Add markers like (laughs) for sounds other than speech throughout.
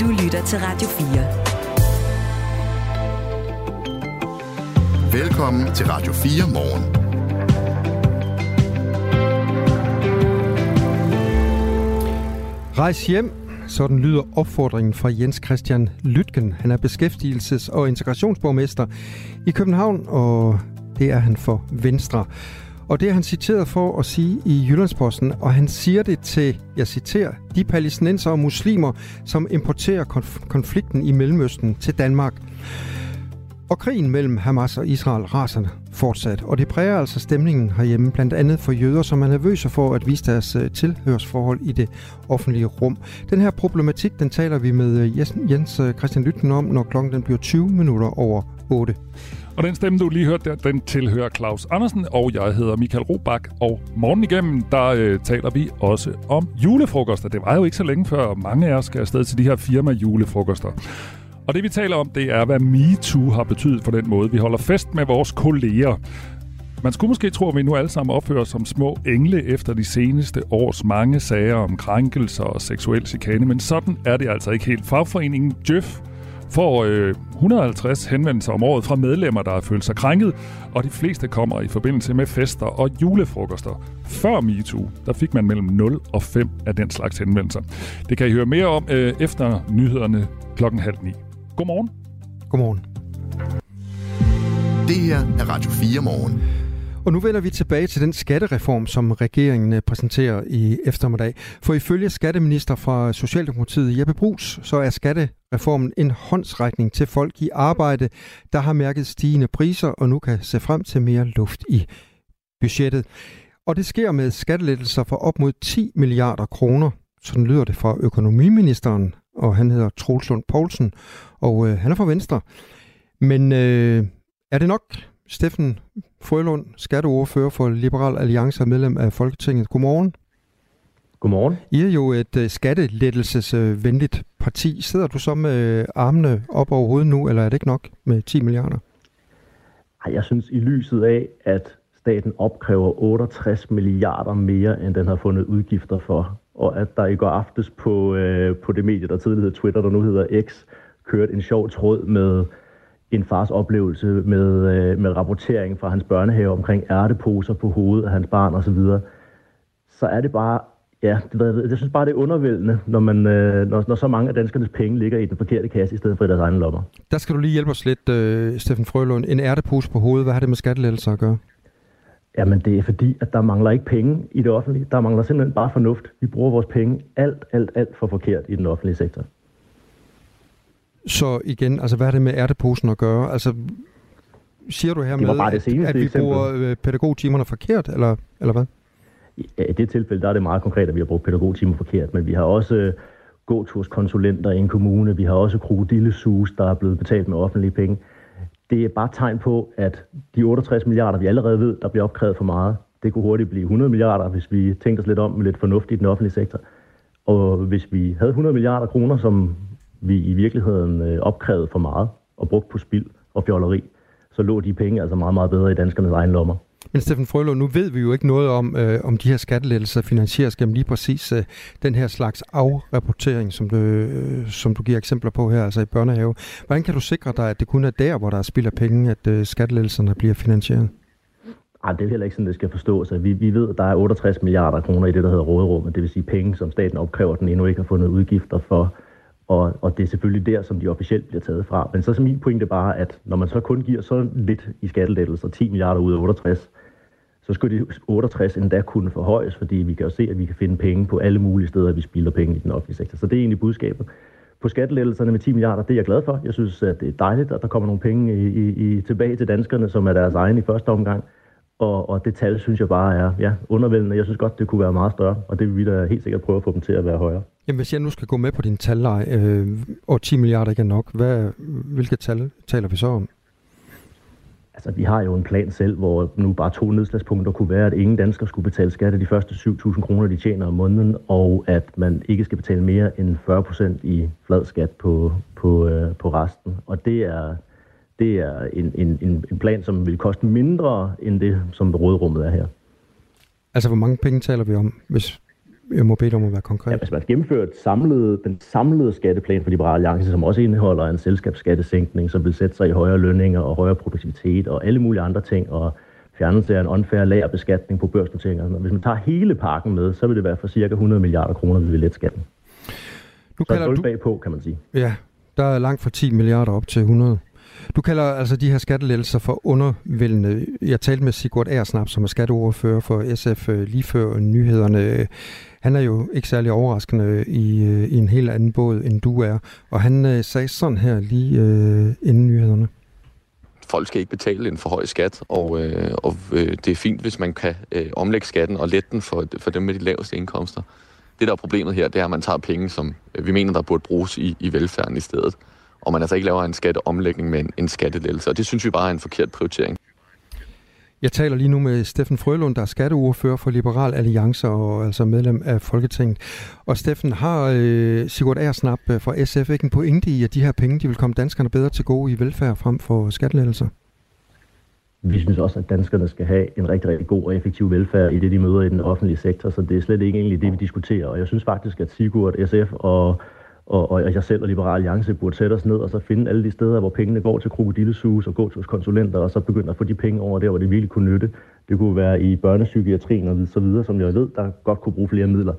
Du lytter til Radio 4. Velkommen til Radio 4 morgen. Rejs hjem, sådan lyder opfordringen fra Jens Christian Lytgen. Han er beskæftigelses- og integrationsborgmester i København, og det er han for Venstre. Og det er han citeret for at sige i Jyllandsposten, og han siger det til, jeg citerer, de palæstinenser og muslimer, som importerer konf- konflikten i Mellemøsten til Danmark. Og krigen mellem Hamas og Israel raser fortsat, og det præger altså stemningen herhjemme, blandt andet for jøder, som er nervøse for at vise deres øh, tilhørsforhold i det offentlige rum. Den her problematik, den taler vi med øh, Jens øh, Christian Lytten om, når klokken den bliver 20 minutter over 8. Og den stemme, du lige hørte der, den tilhører Claus Andersen, og jeg hedder Michael Robach. Og morgen igennem, der øh, taler vi også om julefrokoster. Det var jo ikke så længe før mange af os skal afsted til de her firma julefrokoster. Og det vi taler om, det er, hvad MeToo har betydet for den måde, vi holder fest med vores kolleger. Man skulle måske tro, at vi nu alle sammen opfører os som små engle efter de seneste års mange sager om krænkelser og seksuel chikane, men sådan er det altså ikke helt. Fagforeningen Jøf får øh, 150 henvendelser om året fra medlemmer, der har følt sig krænket, og de fleste kommer i forbindelse med fester og julefrokoster. Før MeToo, der fik man mellem 0 og 5 af den slags henvendelser. Det kan I høre mere om øh, efter nyhederne klokken halv ni. Godmorgen. Godmorgen. Det her er Radio 4 morgen. Og nu vender vi tilbage til den skattereform, som regeringen øh, præsenterer i eftermiddag. For ifølge skatteminister fra Socialdemokratiet Jeppe Brugs, så er reformen en håndsrækning til folk i arbejde, der har mærket stigende priser og nu kan se frem til mere luft i budgettet. Og det sker med skattelettelser for op mod 10 milliarder kroner. Sådan lyder det fra økonomiministeren, og han hedder Troels Lund Poulsen, og øh, han er fra Venstre. Men øh, er det nok Steffen Frølund, skatteordfører for Liberal Alliance og medlem af Folketinget. Godmorgen. Godmorgen. I er jo et uh, skattelettelsesvenligt parti. Sidder du så med armene op over hovedet nu, eller er det ikke nok med 10 milliarder? Ej, jeg synes i lyset af, at staten opkræver 68 milliarder mere, end den har fundet udgifter for, og at der i går aftes på, øh, på det medie, der tidligere hed Twitter, der nu hedder X, kørt en sjov tråd med en fars oplevelse med, øh, med rapportering fra hans børnehave omkring ærteposer på hovedet af hans barn osv., så, så er det bare, ja, det, jeg synes bare, det er undervældende, når, man, øh, når, når så mange af danskernes penge ligger i den forkerte kasse, i stedet for i deres egne lommer. Der skal du lige hjælpe os lidt, øh, Steffen Frølund. En ærtepose på hovedet, hvad har det med skattelettelser at gøre? Jamen, det er fordi, at der mangler ikke penge i det offentlige. Der mangler simpelthen bare fornuft. Vi bruger vores penge alt, alt, alt for forkert i den offentlige sektor. Så igen, altså hvad er det med ærteposen at gøre? Altså, siger du her med, at, at vi eksempel. bruger øh, pædagogtimerne forkert, eller, eller hvad? I det tilfælde der er det meget konkret, at vi har brugt pædagogtimer forkert, men vi har også øh, gåturskonsulenter i en kommune, vi har også krokodillesus, der er blevet betalt med offentlige penge. Det er bare tegn på, at de 68 milliarder, vi allerede ved, der bliver opkrævet for meget, det kunne hurtigt blive 100 milliarder, hvis vi tænkte os lidt om med lidt fornuft i den offentlige sektor. Og hvis vi havde 100 milliarder kroner, som vi i virkeligheden øh, opkrævede for meget og brugt på spild og fjolleri, så lå de penge altså meget, meget bedre i danskernes egen lommer. Men Steffen Frølund, nu ved vi jo ikke noget om, øh, om de her skattelettelser finansieres gennem lige præcis øh, den her slags afrapportering, som du, øh, som du giver eksempler på her, altså i børnehave. Hvordan kan du sikre dig, at det kun er der, hvor der er spild af penge, at øh, skattelettelserne bliver finansieret? Ej, det er heller ikke sådan, det skal forstås. Altså, vi, vi ved, at der er 68 milliarder kroner i det, der hedder råderummet, det vil sige penge, som staten opkræver, den endnu ikke har fundet udgifter for. Og, og det er selvfølgelig der, som de officielt bliver taget fra. Men så er min pointe bare, at når man så kun giver så lidt i skattelettelser, 10 milliarder ud af 68, så skulle de 68 endda kunne forhøjes, fordi vi kan jo se, at vi kan finde penge på alle mulige steder, at vi spilder penge i den offentlige sektor. Så det er egentlig budskabet. På skattelettelserne med 10 milliarder, det er jeg glad for. Jeg synes, at det er dejligt, at der kommer nogle penge i, i, i, tilbage til danskerne, som er deres egen i første omgang. Og, og det tal, synes jeg bare er ja, undervældende. Jeg synes godt, det kunne være meget større, og det vil vi da helt sikkert prøve at få dem til at være højere. Jamen, hvis jeg nu skal gå med på din talleje, øh, og 10 milliarder ikke er nok, hvad, hvilke tal taler vi så om? Altså, vi har jo en plan selv, hvor nu bare to nedslagspunkter kunne være, at ingen danskere skulle betale skat af de første 7.000 kroner, de tjener om måneden, og at man ikke skal betale mere end 40 procent i flad skat på, på, øh, på resten. Og det er, det er en, en, en plan, som vil koste mindre end det, som rådrummet er her. Altså, hvor mange penge taler vi om, hvis, jeg må bede om at være konkret. Ja, hvis man gennemfører samlede, den samlede skatteplan for Liberale Alliance, som også indeholder en selskabsskattesænkning, som vil sætte sig i højere lønninger og højere produktivitet og alle mulige andre ting, og fjernelse af en unfair lagerbeskatning på børsnoteringer. Hvis man tager hele pakken med, så vil det være for cirka 100 milliarder kroner, vi vil lette skatten. Nu så kalder du... bagpå, kan man sige. Ja, der er langt fra 10 milliarder op til 100. Du kalder altså de her skattelettelser for undervældende. Jeg talte med Sigurd Ersnap, som er skatteordfører for SF øh, lige før nyhederne. Han er jo ikke særlig overraskende i, øh, i en helt anden båd, end du er. Og han øh, sagde sådan her lige øh, inden nyhederne. Folk skal ikke betale en for høj skat, og, øh, og øh, det er fint, hvis man kan øh, omlægge skatten og lette den for, for dem med de laveste indkomster. Det, der er problemet her, det er, at man tager penge, som vi mener, der burde bruges i, i velfærden i stedet og man altså ikke laver en skatteomlægning med en, en skattelettelse. Og det synes vi bare er en forkert prioritering. Jeg taler lige nu med Steffen Frølund, der er skatteordfører for Liberal Alliance og altså medlem af Folketinget. Og Steffen, har øh, Sigurd Ersnap øh, fra SF ikke en pointe i, at de her penge de vil komme danskerne bedre til gode i velfærd frem for skattelettelser? Vi synes også, at danskerne skal have en rigtig, rigtig god og effektiv velfærd i det, de møder i den offentlige sektor, så det er slet ikke egentlig det, vi diskuterer. Og jeg synes faktisk, at Sigurd, SF og og, og jeg selv og Liberal Alliance burde sætte os ned og så finde alle de steder, hvor pengene går til krokodillesus og går til konsulenter, og så begynde at få de penge over der, hvor det virkelig kunne nytte. Det kunne være i børnepsykiatrien og så videre, som jeg ved, der godt kunne bruge flere midler.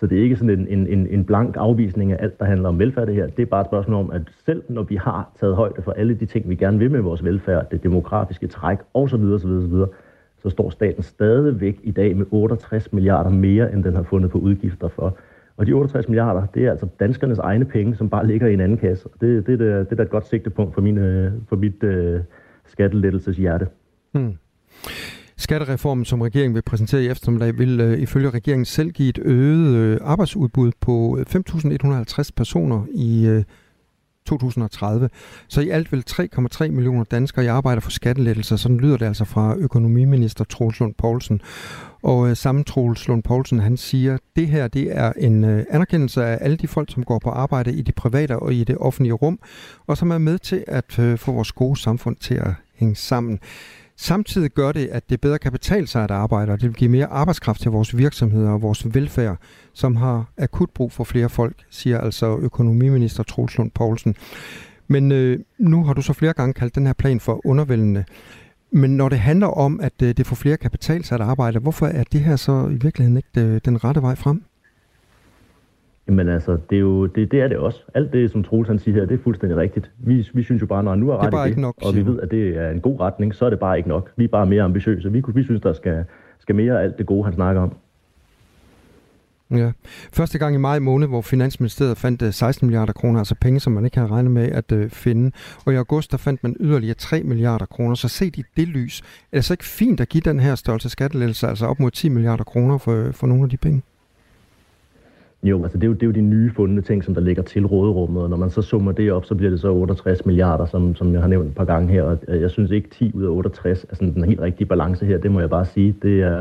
Så det er ikke sådan en, en, en blank afvisning af alt, der handler om velfærd det her. Det er bare et spørgsmål om, at selv når vi har taget højde for alle de ting, vi gerne vil med vores velfærd, det demografiske træk osv., osv., osv., så står staten stadigvæk i dag med 68 milliarder mere, end den har fundet på udgifter for. Og de 68 milliarder, det er altså danskernes egne penge, som bare ligger i en anden kasse. Det, det, det, det er da et godt sigtepunkt for, min, øh, for mit øh, skattelettelses hjerte. Hmm. Skattereformen, som regeringen vil præsentere i eftermiddag, vil øh, ifølge regeringen selv give et øget øh, arbejdsudbud på øh, 5.150 personer i øh, 2030. Så i alt vil 3,3 millioner danskere i arbejde for skattelettelser. Sådan lyder det altså fra økonomiminister Troels Lund Poulsen. Og øh, samme Troels Lund Poulsen, han siger, det her det er en øh, anerkendelse af alle de folk, som går på arbejde i det private og i det offentlige rum, og som er med til at øh, få vores gode samfund til at hænge sammen. Samtidig gør det, at det bedre kan betale sig at arbejde, og det vil give mere arbejdskraft til vores virksomheder og vores velfærd, som har akut brug for flere folk, siger altså økonomiminister Troels Lund Poulsen. Men øh, nu har du så flere gange kaldt den her plan for undervældende. Men når det handler om, at øh, det får flere kapital sig at arbejde, hvorfor er det her så i virkeligheden ikke øh, den rette vej frem? Jamen altså, det er, jo, det, det er det også. Alt det, som Troels han siger her, det er fuldstændig rigtigt. Vi, vi synes jo bare, når han nu er ret det er i det, nok, og vi ved, at det er en god retning, så er det bare ikke nok. Vi er bare mere ambitiøse. Vi, vi synes, der skal, skal mere af alt det gode, han snakker om. Ja. Første gang i maj måned, hvor Finansministeriet fandt 16 øh, milliarder kroner, altså penge, som man ikke havde regnet med at uh, finde. Og i august, der fandt man yderligere 3 milliarder kroner. Så set i det lys, er det så ikke fint at give den her størrelse skattelettelse, altså op mod 10 milliarder kroner for, for nogle af de penge? Jo, altså det er jo, det er jo de nye fundne ting, som der ligger til råderummet, og når man så summer det op, så bliver det så 68 milliarder, som, som jeg har nævnt et par gange her, og øh, jeg synes ikke 10 ud af 68 altså, er sådan den helt rigtige balance her, det må jeg bare sige. Det er,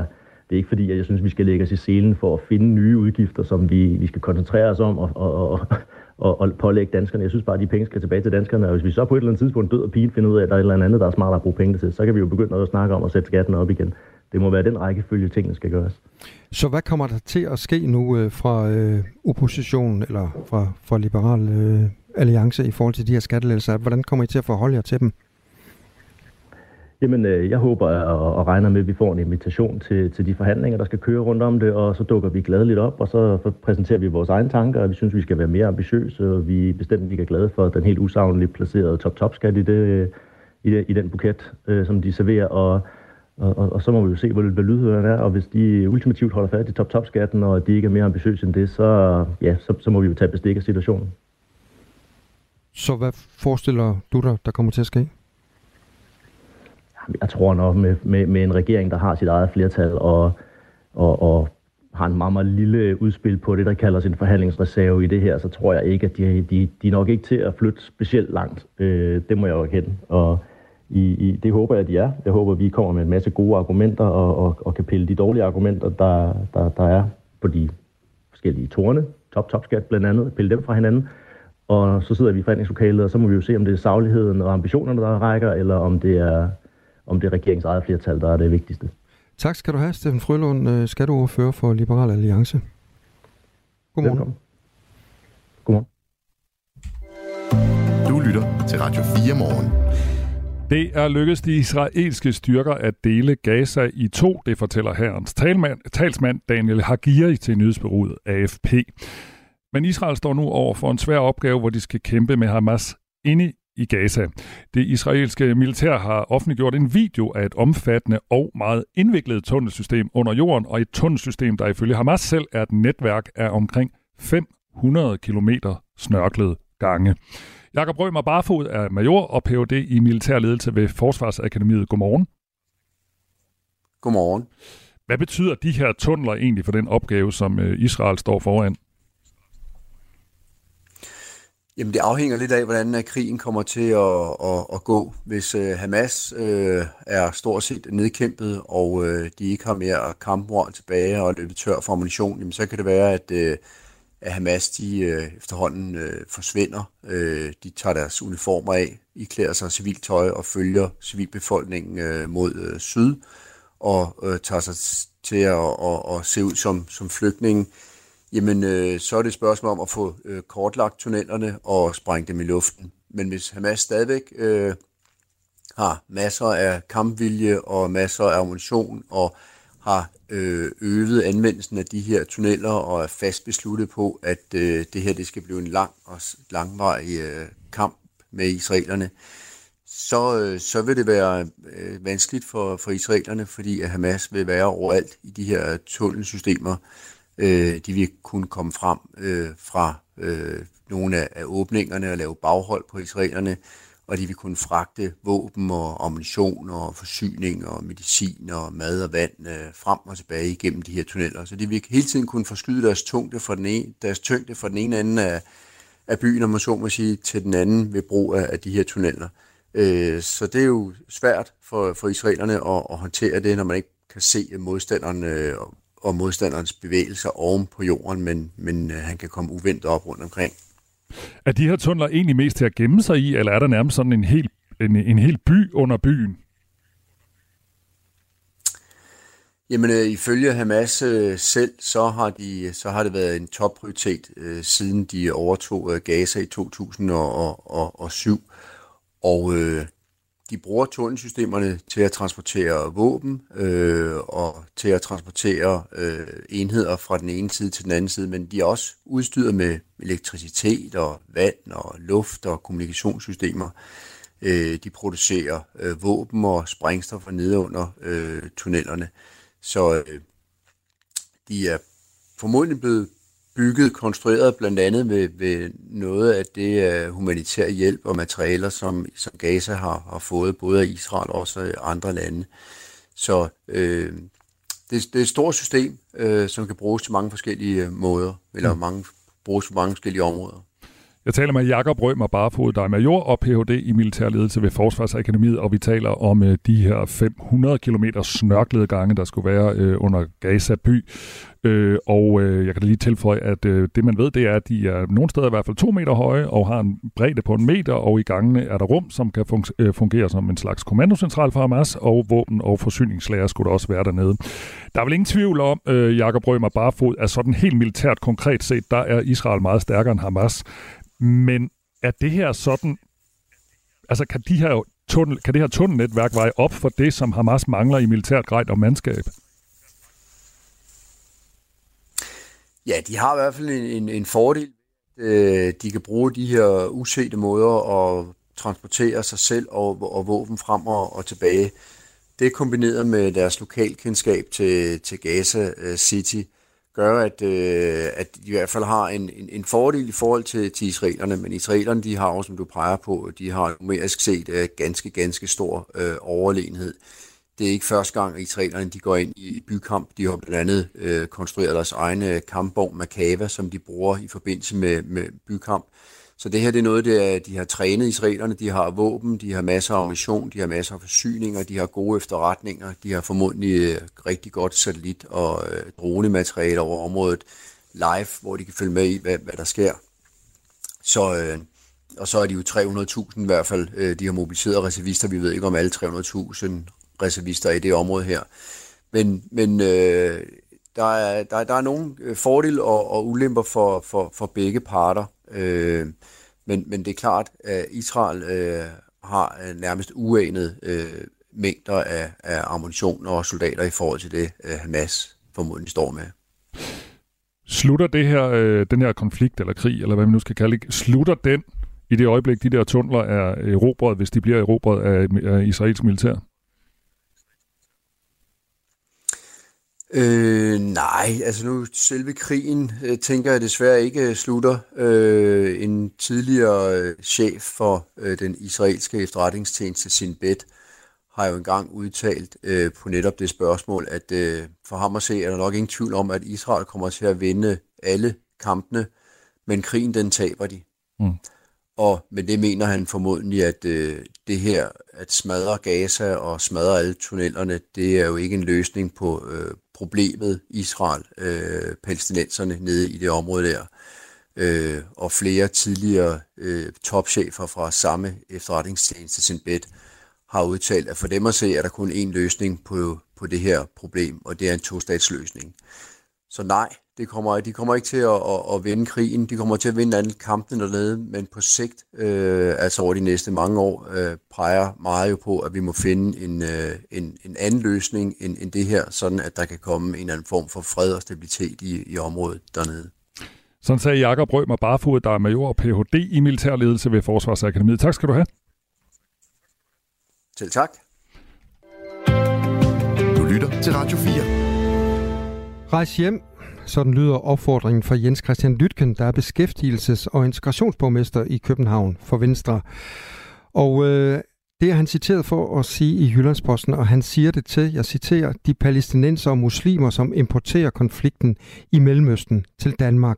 det er ikke fordi, at jeg synes, vi skal lægge os i selen for at finde nye udgifter, som vi, vi skal koncentrere os om og, og, og, og, og pålægge danskerne. Jeg synes bare, at de penge skal tilbage til danskerne, og hvis vi så på et eller andet tidspunkt død og pige finder ud af, at der er et eller andet, der er smartere at bruge penge til, så kan vi jo begynde at snakke om at sætte skatten op igen. Det må være den rækkefølge, tingene skal gøres. Så hvad kommer der til at ske nu øh, fra øh, oppositionen eller fra, fra Liberal øh, Alliance i forhold til de her skattelettelser? Hvordan kommer I til at forholde jer til dem? Jamen, øh, jeg håber og, og regner med, at vi får en invitation til, til de forhandlinger, der skal køre rundt om det, og så dukker vi gladeligt op, og så præsenterer vi vores egne tanker, og vi synes, vi skal være mere ambitiøse, og vi er bestemt ikke er glade for den helt usagneligt placerede top-top-skat i, det, i, det, i den buket, øh, som de serverer, og, og, og, og så må vi jo se, hvor, hvad lydhørende er, og hvis de ultimativt holder fast i top-top-skatten, og de ikke er mere ambitiøse end det, så, ja, så, så må vi jo tage bestik af situationen. Så hvad forestiller du dig, der kommer til at ske? jeg tror nok med, med, med en regering, der har sit eget flertal og, og, og har en meget, meget lille udspil på det, der kalder sin forhandlingsreserve i det her, så tror jeg ikke, at de, de, de er nok ikke til at flytte specielt langt. Øh, det må jeg jo erkende. Og i, i, det håber jeg, at de er. Jeg håber, at vi kommer med en masse gode argumenter og, og, og kan pille de dårlige argumenter, der, der, der er på de forskellige tårne, top, top skat blandt andet, pille dem fra hinanden. Og så sidder vi i forhandlingslokalet, og så må vi jo se, om det er sagligheden og ambitionerne, der rækker, eller om det er om det er regeringens eget flertal, der er det vigtigste. Tak skal du have, Steffen Frølund, øh, skatteordfører for Liberal Alliance. Godmorgen. Velkommen. Godmorgen. Du lytter til Radio 4 morgen. Det er lykkedes de israelske styrker at dele Gaza i to, det fortæller herrens talmand, talsmand Daniel Hagiri til nyhedsbyrået AFP. Men Israel står nu over for en svær opgave, hvor de skal kæmpe med Hamas inde i Gaza. Det israelske militær har offentliggjort en video af et omfattende og meget indviklet tunnelsystem under jorden, og et tunnelsystem, der ifølge Hamas selv er et netværk af omkring 500 km snørklet gange. Jakob Rømer Barfod er major og Ph.D. i militærledelse ved Forsvarsakademiet. Godmorgen. Godmorgen. Hvad betyder de her tunneler egentlig for den opgave, som øh, Israel står foran? Jamen det afhænger lidt af, hvordan krigen kommer til at, at, at gå. Hvis uh, Hamas uh, er stort set nedkæmpet, og uh, de ikke har mere kampmoral tilbage og løbet tør for ammunition, jamen, så kan det være, at, uh, at Hamas de, øh, efterhånden øh, forsvinder. Øh, de tager deres uniformer af, iklæder sig civilt tøj og følger civilbefolkningen øh, mod øh, syd, og øh, tager sig til at, og, og se ud som, som flygtninge jamen øh, så er det et spørgsmål om at få øh, kortlagt tunnelerne og sprænge dem i luften. Men hvis Hamas stadigvæk øh, har masser af kampvilje og masser af ammunition og har Øh, øget anvendelsen af de her tunneller og er fast besluttet på, at øh, det her det skal blive en lang og langvarig øh, kamp med israelerne, så, øh, så vil det være øh, vanskeligt for, for israelerne, fordi at Hamas vil være overalt i de her tunnelsystemer. Øh, de vil kunne komme frem øh, fra øh, nogle af, af åbningerne og lave baghold på israelerne, og de vil kunne fragte våben og ammunition og forsyning og medicin og mad og vand øh, frem og tilbage igennem de her tunneller. Så de vil hele tiden kunne forskyde deres, tungte fra den ene, deres tyngde fra den ene ende af, af byen, om man så må sige, til den anden ved brug af, af de her tunneller. Øh, så det er jo svært for, for israelerne at, at håndtere det, når man ikke kan se modstanderen øh, og modstanderens bevægelser oven på jorden, men, men øh, han kan komme uventet op rundt omkring. Er de her tunneler egentlig mest til at gemme sig i, eller er der nærmest sådan en hel, en, en hel by under byen? Jamen, øh, ifølge Hamas øh, selv, så har, de, så har det været en topprioritet, øh, siden de overtog øh, Gaza i 2007. Og øh, de bruger tunnelsystemerne til at transportere våben øh, og til at transportere øh, enheder fra den ene side til den anden side, men de er også udstyret med elektricitet og vand og luft og kommunikationssystemer. Øh, de producerer øh, våben og sprængstoffer nede under øh, tunnelerne. Så øh, de er formodentlig blevet bygget, konstrueret blandt andet ved, ved noget af det uh, humanitære hjælp og materialer, som, som Gaza har, har fået, både af Israel og også af andre lande. Så øh, det, det er et stort system, øh, som kan bruges til mange forskellige måder, eller mm. mange, bruges på mange forskellige områder. Jeg taler med Jakob Rømer Barfod, der er major og Ph.D. i militærledelse ved Forsvarsakademiet, og vi taler om øh, de her 500 km snørklede gange, der skulle være øh, under Gaza by. Øh, og øh, jeg kan da lige tilføje, at det man ved, det er, at de er nogle steder i hvert fald to meter høje og har en bredde på en meter, og i gangene er der rum, som kan fun- fungere som en slags kommandocentral for Hamas, og våben- og forsyningslager skulle der også være dernede. Der er vel ingen tvivl om, uh, Jakob Rømer Barfod, at sådan helt militært konkret set, der er Israel meget stærkere end Hamas. Men er det her sådan, altså kan, de her tunnel, kan det her tunnelnetværk veje op for det, som Hamas mangler i militært grej og mandskab? Ja, de har i hvert fald en, en, en fordel. Øh, de kan bruge de her usete måder at transportere sig selv og, og våben frem og, og tilbage. Det kombineret med deres lokalkendskab til, til Gaza øh, City, gør, at, øh, at de i hvert fald har en, en, en fordel i forhold til, til israelerne, men israelerne de har jo, som du peger på, de har numerisk set øh, ganske, ganske stor øh, overlegenhed. Det er ikke første gang, at israelerne de går ind i bykamp. De har blandt andet øh, konstrueret deres egne øh, kampvogn Makava, som de bruger i forbindelse med, med bykamp. Så det her det er noget, det de har trænet israelerne. De har våben, de har masser af ammunition, de har masser af forsyninger, de har gode efterretninger, de har formodentlig øh, rigtig godt satellit- og øh, dronemateriale over området live, hvor de kan følge med i, hvad, hvad der sker. Så, øh, og så er de jo 300.000 i hvert fald, øh, de har mobiliseret reservister. Vi ved ikke om alle 300.000 reservister i det område her. Men, men øh, der er, der, der er nogle øh, fordele og, og ulemper for, for, for begge parter. Øh, men, men det er klart, at Israel øh, har øh, nærmest uanet øh, mængder af, af ammunition og soldater i forhold til det, øh, Hamas formodentlig står med. Slutter det her, øh, den her konflikt eller krig, eller hvad man nu skal kalde det, slutter den i det øjeblik, de der tunneler er erobret, hvis de bliver erobret af, af israelsk militær? Øh, nej, altså nu selve krigen øh, tænker jeg desværre ikke øh, slutter. Øh, en tidligere øh, chef for øh, den israelske efterretningstjeneste Sinbet har jo engang udtalt øh, på netop det spørgsmål, at øh, for ham at se er der nok ingen tvivl om, at Israel kommer til at vinde alle kampene, men krigen den taber de. Mm. Og med det mener han formodentlig, at øh, det her, at smadre Gaza og smadre alle tunnelerne, det er jo ikke en løsning på øh, problemet Israel, øh, palæstinenserne nede i det område der. Øh, og flere tidligere øh, topchefer fra samme efterretningstjeneste, Sinbet, har udtalt, at for dem at se, er der kun én løsning på, på det her problem, og det er en tostatsløsning. Så nej, det kommer, de kommer ikke til at, at, at vinde krigen, de kommer til at vinde alle kampene dernede, men på sigt, øh, altså over de næste mange år, øh, peger meget jo på, at vi må finde en, øh, en, en anden løsning end, end det her, sådan at der kan komme en eller anden form for fred og stabilitet i, i området dernede. Sådan sagde Jakob Rømer Barfod, der er major og Ph.D. i militærledelse ved Forsvarsakademiet. Tak skal du have. Selv tak. Du lytter til Radio 4. Rejs hjem, sådan lyder opfordringen fra Jens Christian Lytken, der er beskæftigelses- og integrationsborgmester i København for Venstre. Og øh, det er han citeret for at sige i Jyllandsposten, og han siger det til, jeg citerer, de palæstinenser og muslimer, som importerer konflikten i Mellemøsten til Danmark.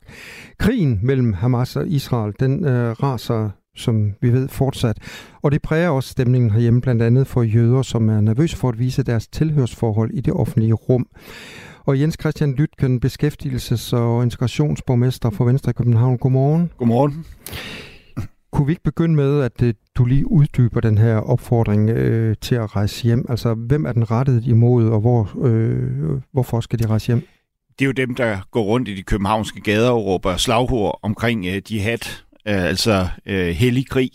Krigen mellem Hamas og Israel, den øh, raser som vi ved fortsat. Og det præger også stemningen herhjemme, blandt andet for jøder, som er nervøse for at vise deres tilhørsforhold i det offentlige rum. Og Jens Christian Lytken, beskæftigelses- og integrationsborgmester for Venstre i København. Godmorgen. Godmorgen. Kunne vi ikke begynde med, at øh, du lige uddyber den her opfordring øh, til at rejse hjem? Altså, hvem er den rettet imod, og hvor, øh, hvorfor skal de rejse hjem? Det er jo dem, der går rundt i de københavnske gader og råber slagord omkring øh, jihad, øh, altså øh, hellig krig.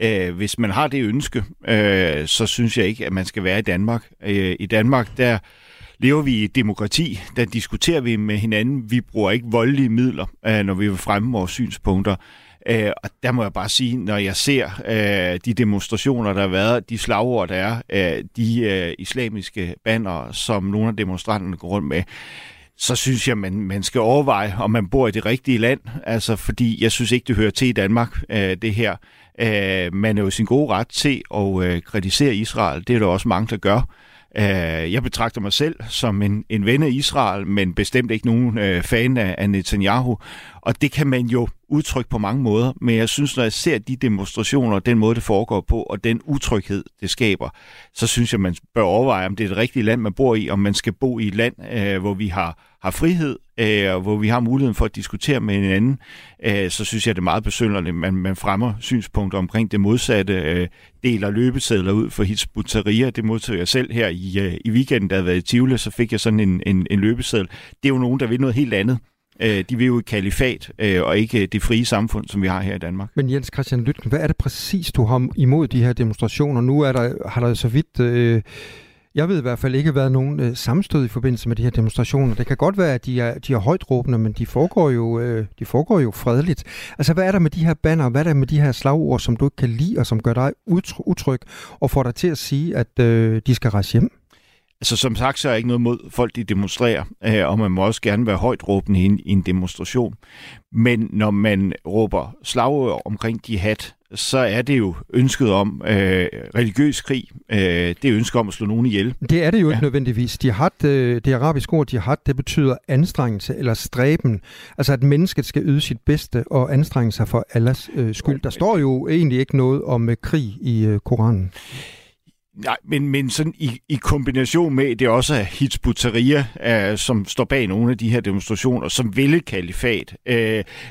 Øh, hvis man har det ønske, øh, så synes jeg ikke, at man skal være i Danmark. Øh, I Danmark, der lever vi i demokrati, der diskuterer vi med hinanden. Vi bruger ikke voldelige midler, øh, når vi vil fremme vores synspunkter. Øh, og der må jeg bare sige, når jeg ser øh, de demonstrationer, der har været, de slagord, der er, øh, de øh, islamiske banner, som nogle af demonstranterne går rundt med, så synes jeg, man, man skal overveje, om man bor i det rigtige land. Altså, fordi jeg synes ikke, det hører til i Danmark, øh, det her. Øh, man er jo sin gode ret til at øh, kritisere Israel. Det er der også mange, der gør. Øh, jeg betragter mig selv som en, en ven af Israel, men bestemt ikke nogen øh, fan af, af Netanyahu. Og det kan man jo udtrykke på mange måder, men jeg synes, når jeg ser de demonstrationer, den måde, det foregår på, og den utryghed, det skaber, så synes jeg, man bør overveje, om det er et rigtigt land, man bor i, om man skal bo i et land, øh, hvor vi har, har frihed, øh, og hvor vi har muligheden for at diskutere med hinanden, øh, så synes jeg, det er meget besynderligt, at man, man fremmer synspunkter omkring det modsatte, øh, deler løbesedler ud for Hizbut-Tahrir. Det modtog jeg selv her i, øh, i weekenden, da jeg havde været i Tivoli, så fik jeg sådan en, en, en løbeseddel. Det er jo nogen, der vil noget helt andet. Øh, de vil jo et kalifat, øh, og ikke øh, det frie samfund, som vi har her i Danmark. Men Jens Christian Lytken, hvad er det præcis, du har imod de her demonstrationer? Nu er der, har der så vidt... Øh, jeg ved i hvert fald ikke været nogen øh, sammenstød i forbindelse med de her demonstrationer. Det kan godt være, at de er, de er højt råbende, men de foregår, jo, øh, de foregår jo fredeligt. Altså, hvad er der med de her banner, hvad er der med de her slagord, som du ikke kan lide, og som gør dig utryg, og får dig til at sige, at øh, de skal rejse hjem? Altså som sagt, så er jeg ikke noget mod folk, de demonstrerer, øh, og man må også gerne være højt råbende i en, i en demonstration. Men når man råber slagord omkring jihad, så er det jo ønsket om øh, religiøs krig. Øh, det er ønsket om at slå nogen ihjel. Det er det jo ikke ja. nødvendigvis. Jihad, øh, det arabiske ord jihad, det betyder anstrengelse eller stræben. Altså at mennesket skal yde sit bedste og anstrenge sig for Allahs øh, skyld. Der står jo egentlig ikke noget om øh, krig i øh, Koranen. Nej, men, men sådan i, i kombination med, det også er Hizb uh, som står bag nogle af de her demonstrationer, som vil kalifat, uh,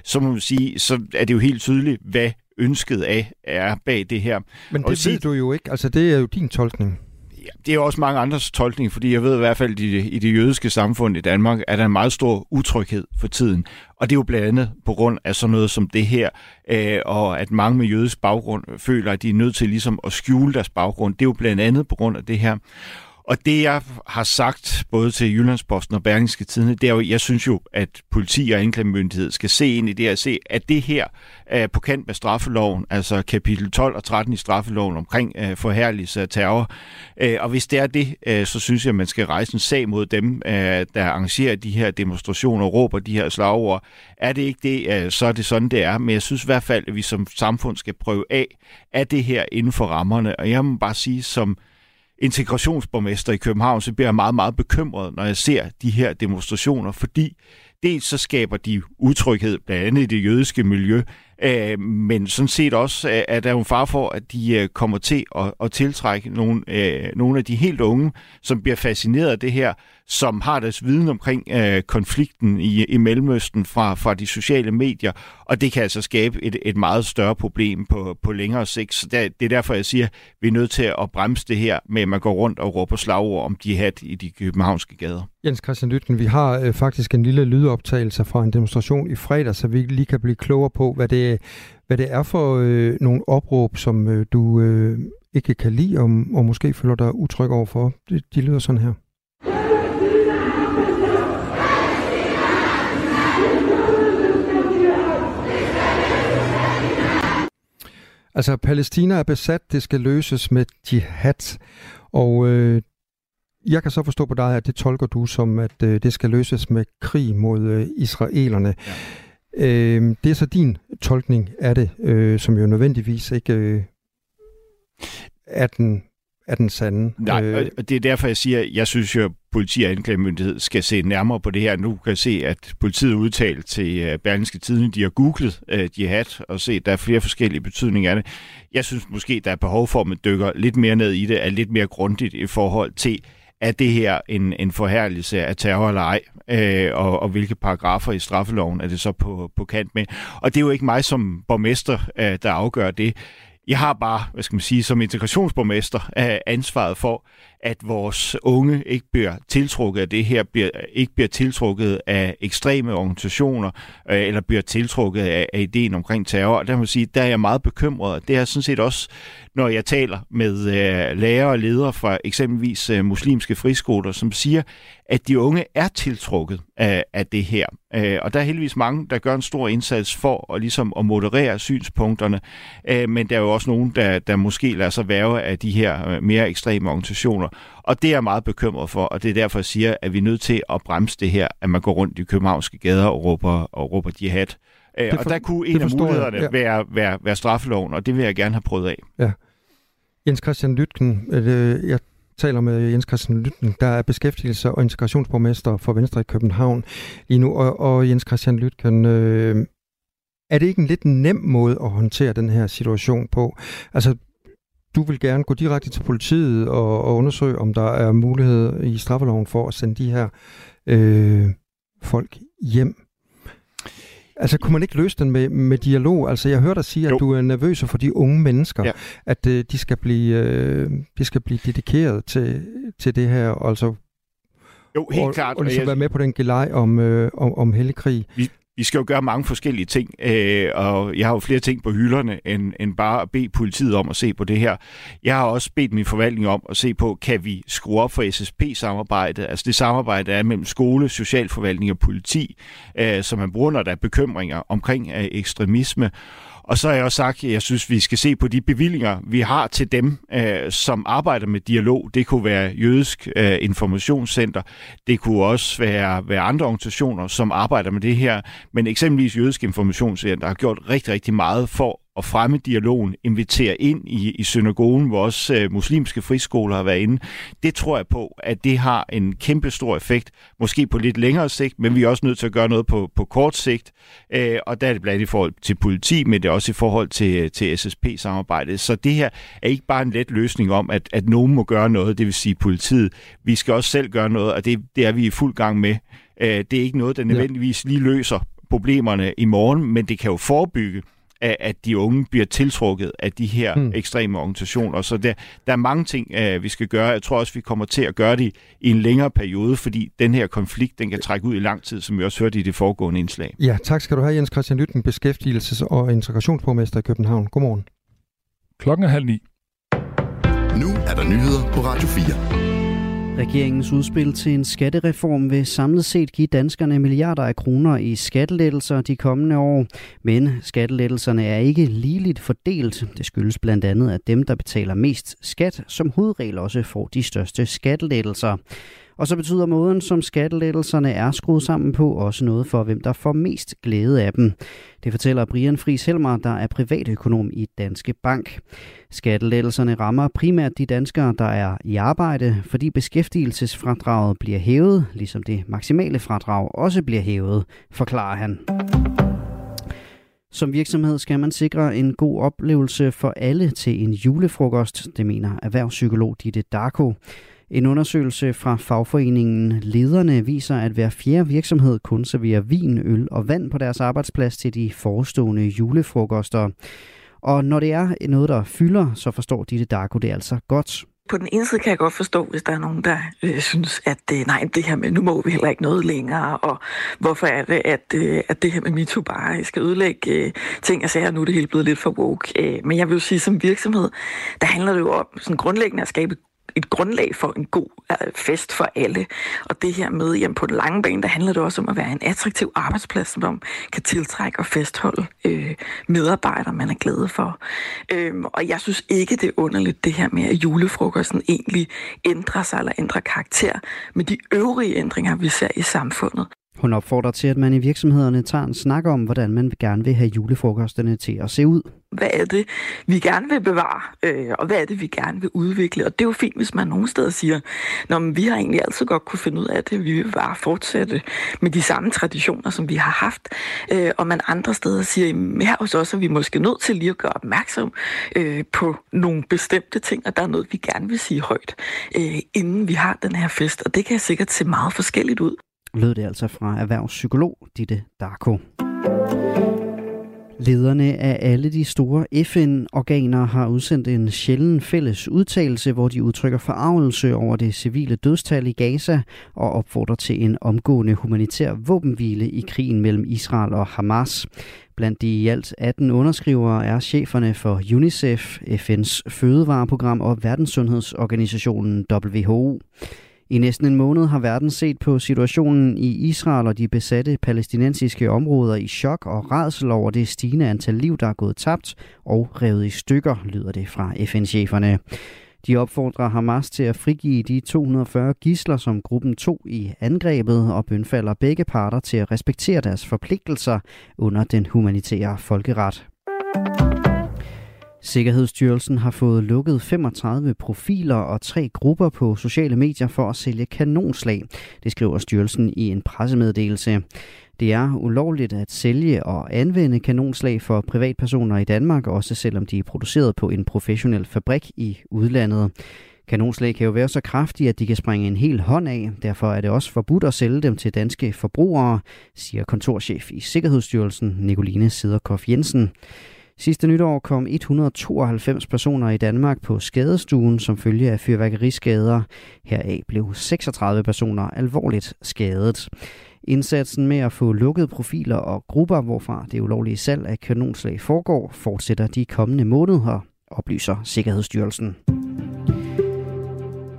så må man sige, så er det jo helt tydeligt, hvad ønsket af er bag det her. Men det og ved du jo ikke, altså det er jo din tolkning. Ja, det er også mange andres tolkning, fordi jeg ved i hvert fald, at i, i det jødiske samfund i Danmark er der en meget stor utryghed for tiden. Og det er jo blandt andet på grund af sådan noget som det her, øh, og at mange med jødisk baggrund føler, at de er nødt til ligesom at skjule deres baggrund. Det er jo blandt andet på grund af det her. Og det, jeg har sagt både til Jyllandsposten og Berlingske Tidene, det er jo, jeg synes jo, at politi og anklagemyndighed skal se ind i det og se, at det her er på kant med straffeloven, altså kapitel 12 og 13 i straffeloven omkring øh, uh, forhærligelse af terror. Øh, og hvis det er det, øh, så synes jeg, at man skal rejse en sag mod dem, der arrangerer de her demonstrationer og råber de her slagord. Er det ikke det, så er det sådan, det er. Men jeg synes i hvert fald, at vi som samfund skal prøve af, at det her inden for rammerne. Og jeg må bare sige, som integrationsborgmester i København, så bliver jeg meget, meget bekymret, når jeg ser de her demonstrationer, fordi dels så skaber de utryghed, blandt andet i det jødiske miljø, øh, men sådan set også at øh, der er en far for, at de øh, kommer til at, at tiltrække nogle, øh, nogle af de helt unge, som bliver fascineret af det her, som har deres viden omkring øh, konflikten i, i Mellemøsten fra, fra de sociale medier, og det kan altså skabe et, et meget større problem på, på længere sigt. Så der, det er derfor, jeg siger, at vi er nødt til at bremse det her med, at man går rundt og råber slagord om jihad i de københavnske gader. Jens Christian Lytken, vi har øh, faktisk en lille lydoptagelse fra en demonstration i fredag, så vi lige kan blive klogere på, hvad det, hvad det er for øh, nogle opråb, som øh, du øh, ikke kan lide, og, og måske føler dig utryg overfor. De, de lyder sådan her. Altså, Palæstina er besat, det skal løses med jihad. Og øh, jeg kan så forstå på dig, at det tolker du som, at øh, det skal løses med krig mod øh, israelerne. Ja. Øh, det er så din tolkning af det, øh, som jo nødvendigvis ikke øh, er den er den sande. Nej, øh, og det er derfor, jeg siger, at jeg synes jo, at politi og anklagemyndighed skal se nærmere på det her. Nu kan jeg se, at politiet udtalt til øh, Berlingske Tiden, de har googlet uh, jihad og set, at der er flere forskellige betydninger af det. Jeg synes måske, der er behov for, at man dykker lidt mere ned i det, er lidt mere grundigt i forhold til, er det her en, en forhærligelse af terror eller ej, øh, og, og hvilke paragrafer i straffeloven er det så på, på kant med. Og det er jo ikke mig som borgmester, øh, der afgør det. Jeg har bare, hvad skal man sige, som integrationsborgmester øh, ansvaret for, at vores unge ikke bliver tiltrukket af det her, bliver, ikke bliver tiltrukket af ekstreme organisationer, øh, eller bliver tiltrukket af, af ideen omkring terror. Og der må jeg sige, der er jeg meget bekymret, og det er sådan set også, når jeg taler med øh, lærere og ledere fra eksempelvis øh, muslimske friskoler, som siger, at de unge er tiltrukket af, af det her. Øh, og der er heldigvis mange, der gør en stor indsats for at, ligesom, at moderere synspunkterne, øh, men der er jo også nogen, der, der måske lader sig værve af de her øh, mere ekstreme organisationer. Og det er jeg meget bekymret for, og det er derfor, jeg siger, at vi er nødt til at bremse det her, at man går rundt i københavnske gader og råber, og råber jihad. Øh, for, og der kunne en af mulighederne ja. være, være, være straffeloven, og det vil jeg gerne have prøvet af. Ja. Jens Christian Lytken, øh, jeg taler med Jens Christian Lytken, der er beskæftigelse- og integrationsborgmester for Venstre i København lige nu. Og, og Jens Christian Lytken, øh, er det ikke en lidt nem måde at håndtere den her situation på? Altså, du vil gerne gå direkte til politiet og, og undersøge, om der er mulighed i straffeloven for at sende de her øh, folk hjem. Altså, kunne man ikke løse den med, med dialog? Altså, jeg hørte dig sige, at jo. du er nervøs for de unge mennesker, ja. at øh, de, skal blive, øh, de skal blive dedikeret til, til det her, altså jo, helt og, klart. Og ligesom jeg... være med på den gelej om, øh, om, om helligkrig. Vi, vi skal jo gøre mange forskellige ting, øh, og jeg har jo flere ting på hylderne, end, end bare at bede politiet om at se på det her. Jeg har også bedt min forvaltning om at se på, kan vi skrue op for SSP-samarbejdet, altså det samarbejde, der er mellem skole, socialforvaltning og politi, øh, som man bruger, når der er bekymringer omkring øh, ekstremisme. Og så har jeg også sagt, at jeg synes, vi skal se på de bevillinger, vi har til dem, øh, som arbejder med dialog. Det kunne være Jødisk øh, Informationscenter. Det kunne også være, være andre organisationer, som arbejder med det her. Men eksempelvis Jødisk Informationscenter har gjort rigtig, rigtig meget for at fremme dialogen, invitere ind i, i synagogen, hvor også øh, muslimske friskoler har været inde. Det tror jeg på, at det har en kæmpe stor effekt, måske på lidt længere sigt, men vi er også nødt til at gøre noget på, på kort sigt, øh, og der er det blandt andet i forhold til politi, men det er også i forhold til, til SSP-samarbejdet. Så det her er ikke bare en let løsning om, at, at nogen må gøre noget, det vil sige politiet. Vi skal også selv gøre noget, og det, det er vi i fuld gang med. Øh, det er ikke noget, der nødvendigvis lige løser problemerne i morgen, men det kan jo forebygge, at, at de unge bliver tiltrukket af de her mm. ekstreme organisationer. Så der, der er mange ting, uh, vi skal gøre. Jeg tror også, vi kommer til at gøre det i en længere periode, fordi den her konflikt, den kan trække ud i lang tid, som vi også hørte i det foregående indslag. Ja, tak skal du have, Jens Christian Lytten, beskæftigelses- og integrationsborgmester i København. Godmorgen. Klokken er halv ni. Nu er der nyheder på Radio 4. Regeringens udspil til en skattereform vil samlet set give danskerne milliarder af kroner i skattelettelser de kommende år. Men skattelettelserne er ikke ligeligt fordelt. Det skyldes blandt andet, at dem, der betaler mest skat, som hovedregel også får de største skattelettelser. Og så betyder måden, som skattelettelserne er skruet sammen på, også noget for, hvem der får mest glæde af dem. Det fortæller Brian Friis Helmer, der er privatøkonom i Danske Bank. Skattelettelserne rammer primært de danskere, der er i arbejde, fordi beskæftigelsesfradraget bliver hævet, ligesom det maksimale fradrag også bliver hævet, forklarer han. Som virksomhed skal man sikre en god oplevelse for alle til en julefrokost, det mener erhvervspsykolog Ditte Darko. En undersøgelse fra fagforeningen Lederne viser, at hver fjerde virksomhed kun serverer vin, øl og vand på deres arbejdsplads til de forestående julefrokoster. Og når det er noget, der fylder, så forstår Ditte Darko det altså godt. På den ene side kan jeg godt forstå, hvis der er nogen, der øh, synes, at øh, nej, det her med, nu må vi heller ikke noget længere, og hvorfor er det, at, øh, at det her med MeToo bare skal ødelægge øh, ting og sager, nu er det hele blevet lidt for woke. Øh, men jeg vil jo sige, som virksomhed, der handler det jo om sådan grundlæggende at skabe et grundlag for en god øh, fest for alle. Og det her med, jamen på den lange bane, der handler det også om at være en attraktiv arbejdsplads, som kan tiltrække og fastholde øh, medarbejdere, man er glad for. Øhm, og jeg synes ikke, det er underligt det her med, at julefrokosten egentlig ændrer sig eller ændrer karakter med de øvrige ændringer, vi ser i samfundet. Hun opfordrer til, at man i virksomhederne tager en snak om, hvordan man gerne vil have julefrokosterne til at se ud. Hvad er det, vi gerne vil bevare, øh, og hvad er det, vi gerne vil udvikle? Og det er jo fint, hvis man nogle steder siger, Nå, men vi har egentlig altid godt kunne finde ud af det, vi vil bare fortsætte med de samme traditioner, som vi har haft. Øh, og man andre steder siger, her hos os er vi måske nødt til lige at gøre opmærksom øh, på nogle bestemte ting, og der er noget, vi gerne vil sige højt, øh, inden vi har den her fest. Og det kan sikkert se meget forskelligt ud lød det altså fra erhvervspsykolog Ditte Darko. Lederne af alle de store FN-organer har udsendt en sjælden fælles udtalelse, hvor de udtrykker forarvelse over det civile dødstal i Gaza og opfordrer til en omgående humanitær våbenhvile i krigen mellem Israel og Hamas. Blandt de i alt 18 underskrivere er cheferne for UNICEF, FN's fødevareprogram og Verdenssundhedsorganisationen WHO. I næsten en måned har verden set på situationen i Israel og de besatte palæstinensiske områder i chok og redsel over det stigende antal liv, der er gået tabt og revet i stykker, lyder det fra FN-cheferne. De opfordrer Hamas til at frigive de 240 gisler, som gruppen tog i angrebet, og bønfalder begge parter til at respektere deres forpligtelser under den humanitære folkeret. Sikkerhedsstyrelsen har fået lukket 35 profiler og tre grupper på sociale medier for at sælge kanonslag. Det skriver styrelsen i en pressemeddelelse. Det er ulovligt at sælge og anvende kanonslag for privatpersoner i Danmark, også selvom de er produceret på en professionel fabrik i udlandet. Kanonslag kan jo være så kraftige, at de kan springe en hel hånd af. Derfor er det også forbudt at sælge dem til danske forbrugere, siger kontorchef i Sikkerhedsstyrelsen, Nicoline Sederkoff Jensen. Sidste nytår kom 192 personer i Danmark på skadestuen som følge af fyrværkeriskader. Heraf blev 36 personer alvorligt skadet. Indsatsen med at få lukket profiler og grupper, hvorfra det ulovlige salg af kanonslag foregår, fortsætter de kommende måneder, oplyser Sikkerhedsstyrelsen.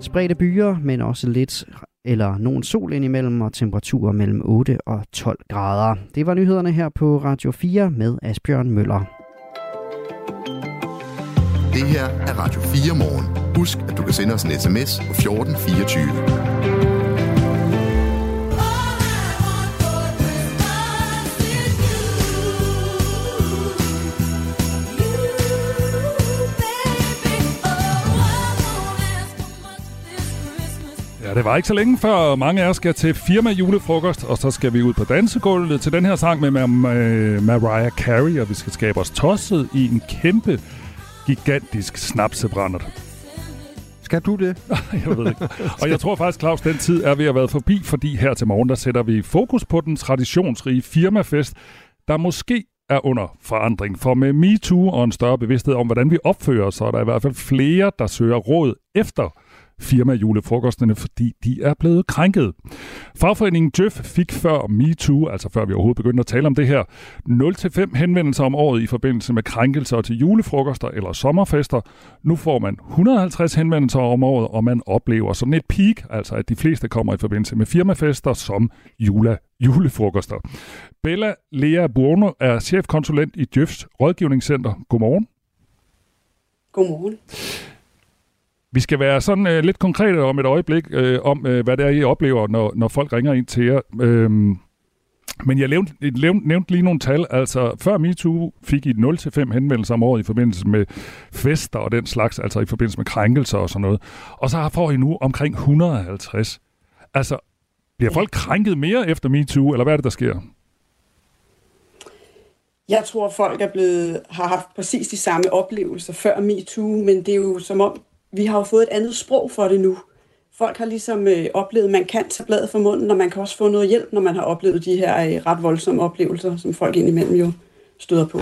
Spredte byer, men også lidt eller nogen sol indimellem og temperaturer mellem 8 og 12 grader. Det var nyhederne her på Radio 4 med Asbjørn Møller. Det her er Radio 4 morgen. Husk, at du kan sende os en sms på 1424. Ja, det var ikke så længe før mange af os skal til firma julefrokost, og så skal vi ud på dansegulvet til den her sang med Mariah Carey, og vi skal skabe os tosset i en kæmpe, gigantisk snapsebrænder. Skal du det? (laughs) jeg ved ikke. Og jeg tror faktisk, Claus, den tid er ved at være forbi, fordi her til morgen, der sætter vi fokus på den traditionsrige firmafest, der måske er under forandring. For med MeToo og en større bevidsthed om, hvordan vi opfører os, så er der i hvert fald flere, der søger råd efter firmajulefrokosterne, fordi de er blevet krænket. Fagforeningen Jøf fik før MeToo, altså før vi overhovedet begyndte at tale om det her, 0-5 henvendelser om året i forbindelse med krænkelser til julefrokoster eller sommerfester. Nu får man 150 henvendelser om året, og man oplever sådan et peak, altså at de fleste kommer i forbindelse med firmafester som jula, julefrokoster. Bella Lea Bruno er chefkonsulent i Jøfs rådgivningscenter. Godmorgen. Godmorgen. Vi skal være sådan øh, lidt konkrete om et øjeblik, øh, om øh, hvad det er, I oplever, når, når folk ringer ind til jer. Øhm, men jeg nævnte, nævnte, nævnte lige nogle tal. Altså, før MeToo fik I 0-5 henvendelser om året i forbindelse med fester og den slags, altså i forbindelse med krænkelser og sådan noget. Og så får I nu omkring 150. Altså, bliver folk krænket mere efter MeToo, eller hvad er det, der sker? Jeg tror, folk er blevet, har haft præcis de samme oplevelser før MeToo, men det er jo som om, vi har jo fået et andet sprog for det nu. Folk har ligesom øh, oplevet, at man kan tage bladet fra munden, og man kan også få noget hjælp, når man har oplevet de her øh, ret voldsomme oplevelser, som folk indimellem jo støder på.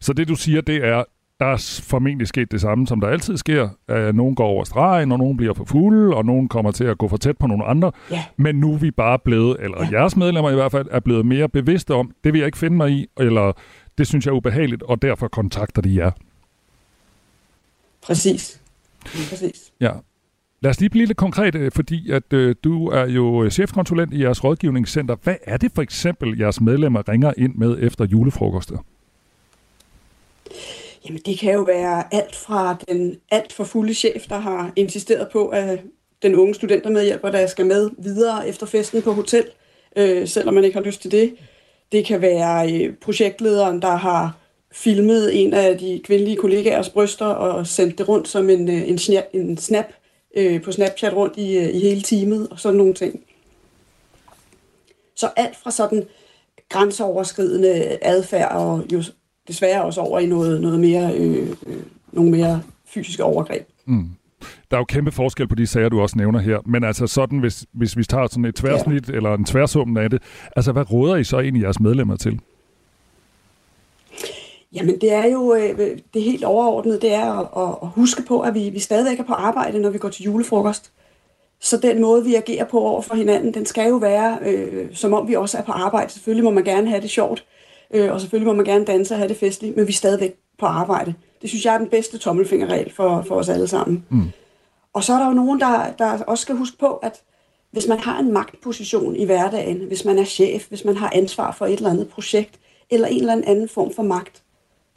Så det du siger, det er, der er formentlig sket det samme, som der altid sker. At nogen går over stregen, og nogen bliver for fulde, og nogen kommer til at gå for tæt på nogle andre. Ja. Men nu er vi bare blevet, eller ja. jeres medlemmer i hvert fald, er blevet mere bevidste om, det vil jeg ikke finde mig i, eller det synes jeg er ubehageligt, og derfor kontakter de jer. Præcis. Præcis. Ja. Lad os lige blive lidt konkret, øh, fordi at øh, du er jo chefkonsulent i jeres rådgivningscenter. Hvad er det for eksempel, jeres medlemmer ringer ind med efter julefrokoster? Jamen, det kan jo være alt fra den alt for fulde chef, der har insisteret på, at den unge studentermedhjælper, der skal med videre efter festen på hotel, øh, selvom man ikke har lyst til det. Det kan være øh, projektlederen, der har filmet en af de kvindelige kollegaers bryster og sendt det rundt som en, øh, en, snap, en snap øh, på Snapchat rundt i, øh, i hele teamet og sådan nogle ting. Så alt fra sådan grænseoverskridende adfærd og jo desværre også over i noget, noget mere, øh, øh, nogle mere fysiske overgreb. Mm. Der er jo kæmpe forskel på de sager, du også nævner her. Men altså sådan, hvis, hvis vi tager sådan et tværsnit ja. eller en tværsummen af det, altså hvad råder I så egentlig jeres medlemmer til? Jamen det er jo øh, det helt overordnede, det er at, at huske på, at vi, vi stadigvæk er på arbejde, når vi går til julefrokost. Så den måde, vi agerer på over for hinanden, den skal jo være, øh, som om vi også er på arbejde. Selvfølgelig må man gerne have det sjovt, øh, og selvfølgelig må man gerne danse og have det festligt, men vi er stadigvæk på arbejde. Det synes jeg er den bedste tommelfingerregel for, for os alle sammen. Mm. Og så er der jo nogen, der, der også skal huske på, at hvis man har en magtposition i hverdagen, hvis man er chef, hvis man har ansvar for et eller andet projekt, eller en eller anden form for magt,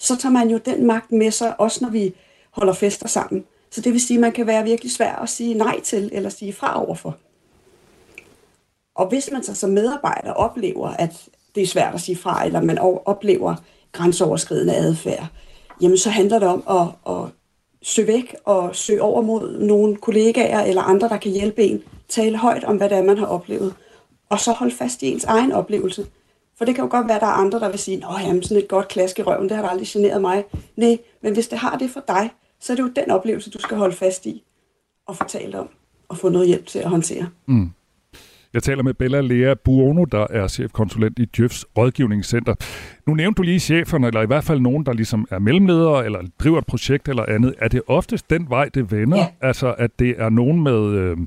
så tager man jo den magt med sig, også når vi holder fester sammen. Så det vil sige, at man kan være virkelig svær at sige nej til, eller sige fra overfor. Og hvis man så som medarbejder oplever, at det er svært at sige fra, eller man oplever grænseoverskridende adfærd, jamen så handler det om at, at søge væk og søge over mod nogle kollegaer eller andre, der kan hjælpe en, tale højt om, hvad det er, man har oplevet, og så holde fast i ens egen oplevelse. For det kan jo godt være, at der er andre, der vil sige, at jamen, sådan et godt klask i røven, det har aldrig generet mig. Nej, men hvis det har det for dig, så er det jo den oplevelse, du skal holde fast i og fortælle om og få noget hjælp til at håndtere. Mm. Jeg taler med Bella Lea Buono, der er chefkonsulent i Djøfs rådgivningscenter. Nu nævnte du lige cheferne, eller i hvert fald nogen, der ligesom er mellemledere, eller driver et projekt eller andet. Er det oftest den vej, det vender? Ja. Altså, at det er nogen med... Øh,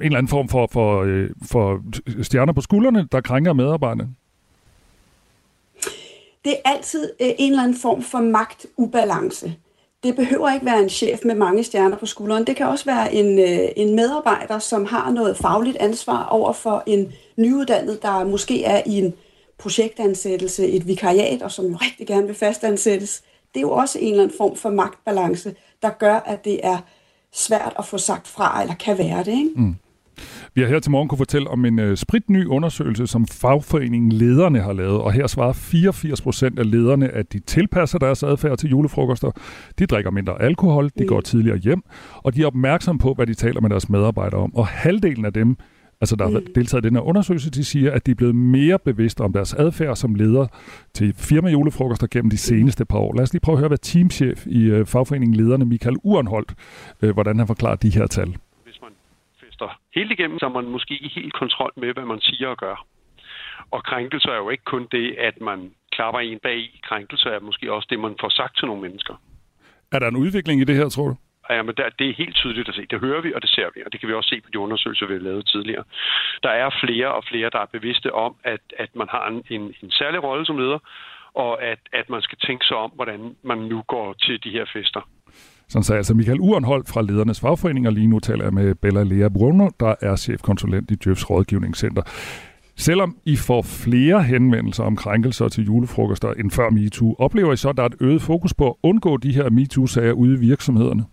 en eller anden form for, for, øh, for stjerner på skuldrene, der krænker medarbejderne? Det er altid øh, en eller anden form for magtubalance. Det behøver ikke være en chef med mange stjerner på skulderen. Det kan også være en, øh, en medarbejder, som har noget fagligt ansvar over for en nyuddannet, der måske er i en projektansættelse, et vikariat, og som jo rigtig gerne vil fastansættes. Det er jo også en eller anden form for magtbalance, der gør, at det er svært at få sagt fra, eller kan være det. Ikke? Mm. Vi har her til morgen kunne fortælle om en uh, spritny undersøgelse, som fagforeningen Lederne har lavet, og her svarer 84 procent af lederne, at de tilpasser deres adfærd til julefrokoster. De drikker mindre alkohol, de mm. går tidligere hjem, og de er opmærksomme på, hvad de taler med deres medarbejdere om. Og halvdelen af dem, altså der har mm. deltaget i den her undersøgelse, de siger, at de er blevet mere bevidste om deres adfærd som leder til firma julefrokoster gennem de seneste par år. Lad os lige prøve at høre, hvad teamchef i uh, fagforeningen Lederne, Michael Urenholdt, uh, hvordan han forklarer de her tal helt igennem, så er man måske i helt kontrol med, hvad man siger og gør. Og krænkelser er jo ikke kun det, at man klapper en bag i krænkelse, er måske også det, man får sagt til nogle mennesker. Er der en udvikling i det her, tror du? Ja, men der, det er helt tydeligt at se. Det hører vi, og det ser vi, og det kan vi også se på de undersøgelser, vi har lavet tidligere. Der er flere og flere, der er bevidste om, at, at man har en, en, en særlig rolle som leder, og at, at man skal tænke sig om, hvordan man nu går til de her fester. Sådan sagde altså Michael Urenhold fra Ledernes Fagforening, og lige nu taler jeg med Bella Lea Bruno, der er chefkonsulent i Djøfs Rådgivningscenter. Selvom I får flere henvendelser om krænkelser til julefrokoster end før MeToo, oplever I så, at der er et øget fokus på at undgå de her MeToo-sager ude i virksomhederne?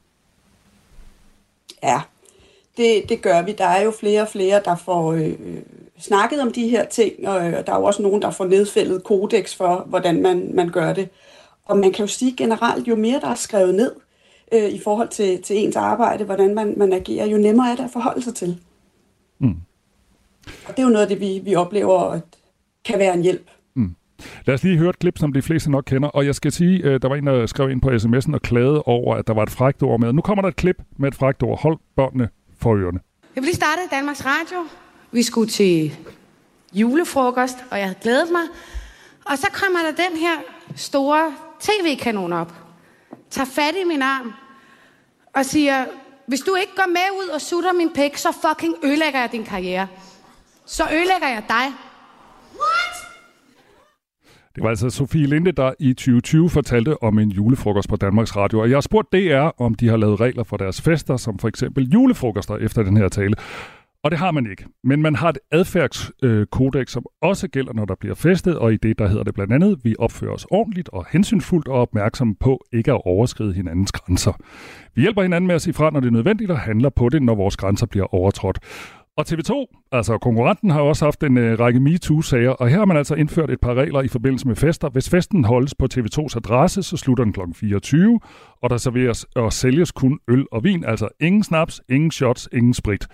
Ja, det, det gør vi. Der er jo flere og flere, der får øh, snakket om de her ting, og øh, der er jo også nogen, der får nedfældet kodex for, hvordan man, man gør det. Og man kan jo sige generelt, jo mere der er skrevet ned øh, i forhold til, til ens arbejde, hvordan man, man agerer, jo nemmere er det at forholde sig til. Mm. Og det er jo noget af det, vi, vi oplever, at kan være en hjælp. Mm. Lad os lige høre et klip, som de fleste nok kender. Og jeg skal sige, øh, der var en, der skrev ind på sms'en og klagede over, at der var et frækt ord med. Nu kommer der et klip med et frækt ord. Hold børnene for ørerne. Jeg vil lige starte Danmarks Radio. Vi skulle til julefrokost, og jeg havde glædet mig. Og så kommer der den her store tv-kanon op. Tager fat i min arm og siger, hvis du ikke går med ud og sutter min pæk, så fucking ødelægger jeg din karriere. Så ødelægger jeg dig. What? Det var altså Sofie Linde, der i 2020 fortalte om en julefrokost på Danmarks Radio. Og jeg har spurgt DR, om de har lavet regler for deres fester, som for eksempel julefrokoster efter den her tale. Og det har man ikke. Men man har et adfærdskodex, som også gælder, når der bliver festet, og i det, der hedder det blandt andet, vi opfører os ordentligt og hensynsfuldt og opmærksom på ikke at overskride hinandens grænser. Vi hjælper hinanden med at sige fra, når det er nødvendigt, og handler på det, når vores grænser bliver overtrådt. Og TV2, altså konkurrenten, har også haft en øh, række MeToo-sager, og her har man altså indført et par regler i forbindelse med fester. Hvis festen holdes på TV2's adresse, så slutter den kl. 24, og der serveres og sælges kun øl og vin, altså ingen snaps, ingen shots, ingen sprit.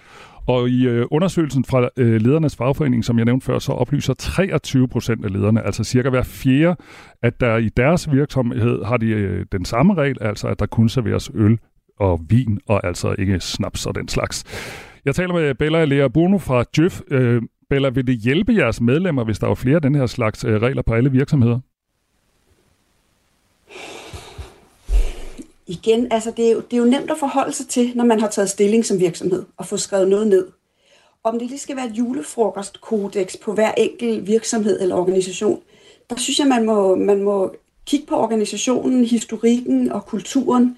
Og i øh, undersøgelsen fra øh, ledernes fagforening, som jeg nævnte før, så oplyser 23 procent af lederne, altså cirka hver fjerde, at der i deres virksomhed har de øh, den samme regel, altså at der kun serveres øl og vin, og altså ikke snaps og den slags. Jeg taler med Bella Lea Bruno fra Djøf. Øh, Bella, vil det hjælpe jeres medlemmer, hvis der er flere af den her slags øh, regler på alle virksomheder? Igen, altså det er, jo, det er jo nemt at forholde sig til, når man har taget stilling som virksomhed og få skrevet noget ned. Om det lige skal være et julefrokostkodex på hver enkelt virksomhed eller organisation, der synes jeg, man må, man må kigge på organisationen, historikken og kulturen.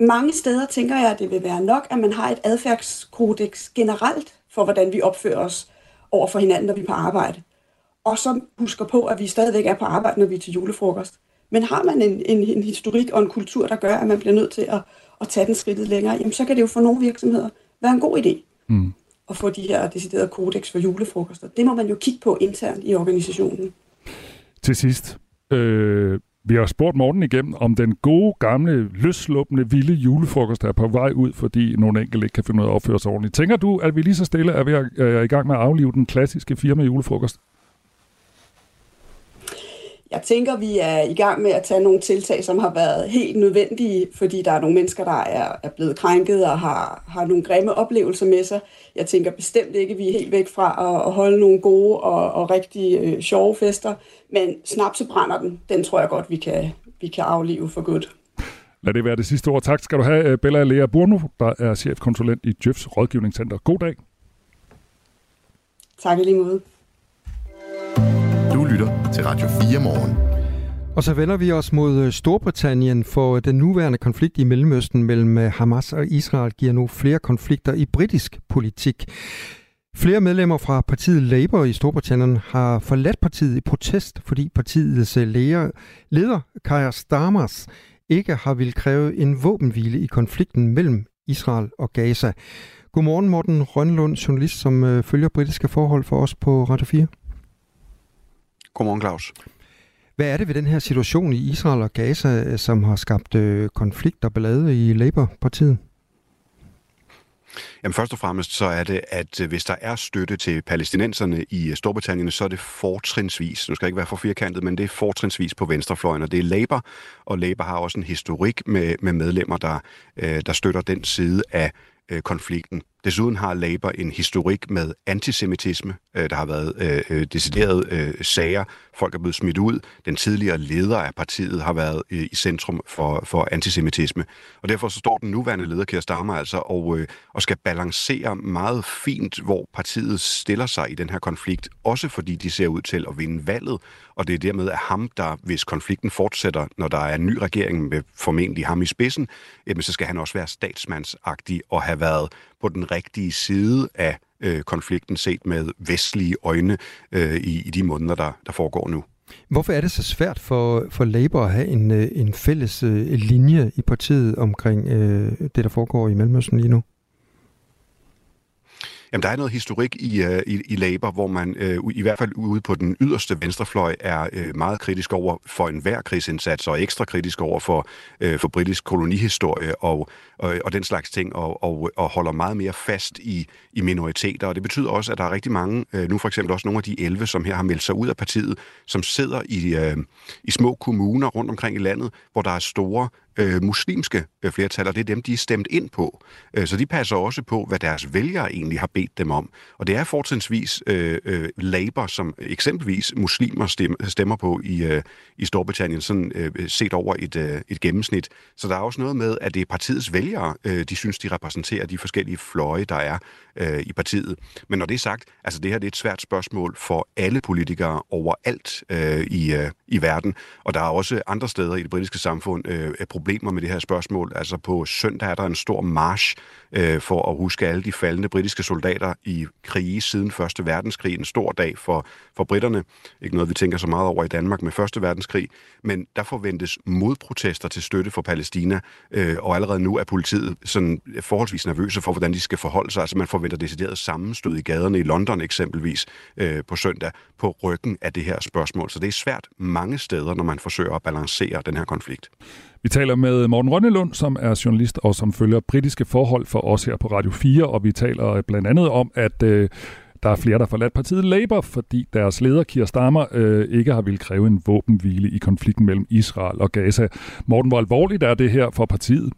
Mange steder tænker jeg, at det vil være nok, at man har et adfærdskodex generelt for, hvordan vi opfører os over for hinanden, når vi er på arbejde. Og så husker på, at vi stadigvæk er på arbejde, når vi er til julefrokost. Men har man en, en, en historik og en kultur, der gør, at man bliver nødt til at, at tage den skridtet længere, jamen så kan det jo for nogle virksomheder være en god idé mm. at få de her deciderede kodex for julefrokoster. Det må man jo kigge på internt i organisationen. Til sidst, øh, vi har spurgt morgen igennem, om den gode, gamle, løsluppende, vilde julefrokost er på vej ud, fordi nogle enkelte ikke kan finde ud af at opføre sig ordentligt. Tænker du, at vi lige så stille er, ved at, er i gang med at aflive den klassiske firma julefrokost? Jeg tænker, vi er i gang med at tage nogle tiltag, som har været helt nødvendige, fordi der er nogle mennesker, der er, er blevet krænket og har, har nogle grimme oplevelser med sig. Jeg tænker bestemt ikke, at vi er helt væk fra at, at holde nogle gode og, og rigtig øh, sjove fester, men snapsebrænder den, den tror jeg godt, vi kan, vi kan aflive for godt. Lad det være det sidste ord. Tak skal du have, Bella Lea Burno, der er chefkonsulent i Djøfs Rådgivningscenter. God dag. Tak i lige måde. Du lytter til Radio 4 morgen. Og så vender vi os mod øh, Storbritannien, for øh, den nuværende konflikt i Mellemøsten mellem øh, Hamas og Israel giver nu flere konflikter i britisk politik. Flere medlemmer fra partiet Labour i Storbritannien har forladt partiet i protest, fordi partiets leder, leder Keir Starmers ikke har vil kræve en våbenhvile i konflikten mellem Israel og Gaza. Godmorgen Morten Rønlund, journalist, som følger britiske forhold for os på Radio 4. Godmorgen, Claus. Hvad er det ved den her situation i Israel og Gaza, som har skabt konflikt og ballade i Labour-partiet? Jamen først og fremmest så er det, at hvis der er støtte til palæstinenserne i Storbritannien, så er det fortrinsvis, nu skal jeg ikke være for firkantet, men det er fortrinsvis på venstrefløjen, og det er Labour, og Labour har også en historik med, med medlemmer, der, der støtter den side af konflikten. Desuden har Labour en historik med antisemitisme. Øh, der har været øh, øh, deciderede øh, sager. Folk er blevet smidt ud. Den tidligere leder af partiet har været øh, i centrum for, for antisemitisme. Og derfor så står den nuværende leder, Keir Starmer, altså og, øh, og skal balancere meget fint, hvor partiet stiller sig i den her konflikt. Også fordi de ser ud til at vinde valget. Og det er dermed at ham, der, hvis konflikten fortsætter, når der er en ny regering med formentlig ham i spidsen, jamen, så skal han også være statsmandsagtig og have været på den rigtige side af øh, konflikten set med vestlige øjne øh, i, i de måneder, der, der foregår nu. Hvorfor er det så svært for, for Labour at have en, øh, en fælles øh, linje i partiet omkring øh, det, der foregår i Mellemøsten lige nu? Jamen, der er noget historik i, øh, i, i Labour, hvor man øh, i hvert fald ude på den yderste venstrefløj er øh, meget kritisk over for enhver krigsindsats, og ekstra kritisk over for, for britisk kolonihistorie og, og, og den slags ting, og, og, og holder meget mere fast i, i minoriteter. Og det betyder også, at der er rigtig mange, nu for eksempel også nogle af de 11, som her har meldt sig ud af partiet, som sidder i, i små kommuner rundt omkring i landet, hvor der er store øh, muslimske øh, flertal, og det er dem, de er stemt ind på. Øh, så de passer også på, hvad deres vælgere egentlig har bedt dem om. Og det er fortrinsvis øh, øh, Labour, som eksempelvis muslimer stemmer, stemmer på i, øh, i Storbritannien, sådan øh, set over et, øh, et gennemsnit. Så der er også noget med, at det er partiets vælgere, øh, de synes, de repræsenterer de forskellige fløje, der er øh, i partiet. Men når det er sagt, altså det her det er et svært spørgsmål for alle politikere overalt øh, i, øh, i verden, og der er også andre steder i det britiske samfund øh, problemer med det her spørgsmål. Altså på søndag er der en stor march øh, for at huske alle de faldende britiske soldater i krige siden Første Verdenskrig. En stor dag for, for britterne. Ikke noget, vi tænker så meget over i Danmark med Første Verdenskrig. Men der forventes modprotester til støtte for Palæstina, øh, og allerede nu er politiet sådan forholdsvis nervøse for, hvordan de skal forholde sig. Altså man forventer decideret sammenstød i gaderne i London eksempelvis øh, på søndag på ryggen af det her spørgsmål. Så det er svært mange steder, når man forsøger at balancere den her konflikt. Vi taler med Morten Rønnelund, som er journalist og som følger britiske forhold for os her på Radio 4, og vi taler blandt andet om, at øh, der er flere, der har forladt partiet Labour, fordi deres leder, Keir Starmer, øh, ikke har ville kræve en våbenhvile i konflikten mellem Israel og Gaza. Morten, hvor alvorligt er det her for partiet?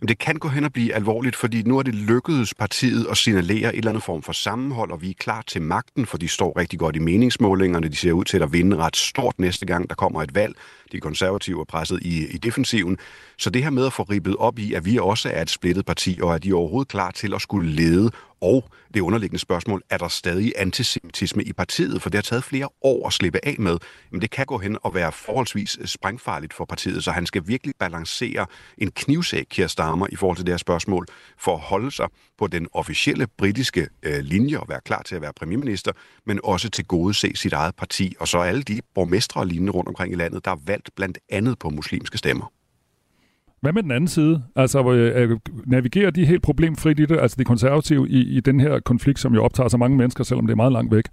Men det kan gå hen og blive alvorligt, fordi nu er det lykkedes partiet at signalere et eller andet form for sammenhold, og vi er klar til magten, for de står rigtig godt i meningsmålingerne. De ser ud til at vinde ret stort næste gang, der kommer et valg. De konservative er presset i, i defensiven. Så det her med at få ribbet op i, at vi også er et splittet parti, og at de overhovedet klar til at skulle lede, og det underliggende spørgsmål, er der stadig antisemitisme i partiet? For det har taget flere år at slippe af med. Men det kan gå hen og være forholdsvis øh, sprængfarligt for partiet, så han skal virkelig balancere en knivsæg, Keir Starmer, i forhold til det her spørgsmål, for at holde sig på den officielle britiske øh, linje og være klar til at være premierminister, men også til gode se sit eget parti, og så alle de borgmestre og lignende rundt omkring i landet, der er valgt blandt andet på muslimske stemmer. Hvad med den anden side? Altså, øh, øh navigerer de helt problemfrit i det, altså de konservative, i, i den her konflikt, som jo optager så mange mennesker, selvom det er meget langt væk?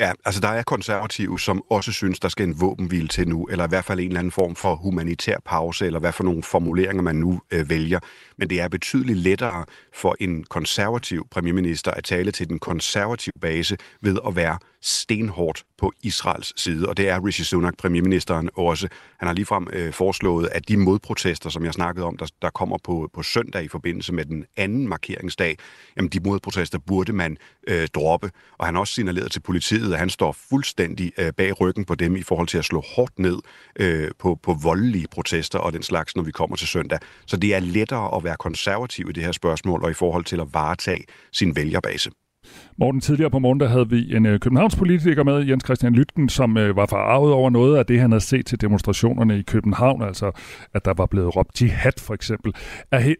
Ja, altså der er konservative, som også synes, der skal en våbenhvile til nu, eller i hvert fald en eller anden form for humanitær pause, eller hvad for nogle formuleringer man nu øh, vælger. Men det er betydeligt lettere for en konservativ premierminister at tale til den konservative base ved at være stenhårdt på Israels side, og det er Rishi Sunak, premierministeren, også. Han har ligefrem øh, foreslået, at de modprotester, som jeg snakkede om, der, der kommer på, på søndag i forbindelse med den anden markeringsdag, jamen de modprotester burde man øh, droppe. Og han har også signaleret til politiet, at han står fuldstændig øh, bag ryggen på dem i forhold til at slå hårdt ned øh, på, på voldelige protester og den slags, når vi kommer til søndag. Så det er lettere at være konservativ i det her spørgsmål og i forhold til at varetage sin vælgerbase. Morten, tidligere på morgen, der havde vi en øh, Københavns politiker med, Jens Christian Lytken, som øh, var forarvet over noget af det, han havde set til demonstrationerne i København, altså at der var blevet råbt jihad for eksempel.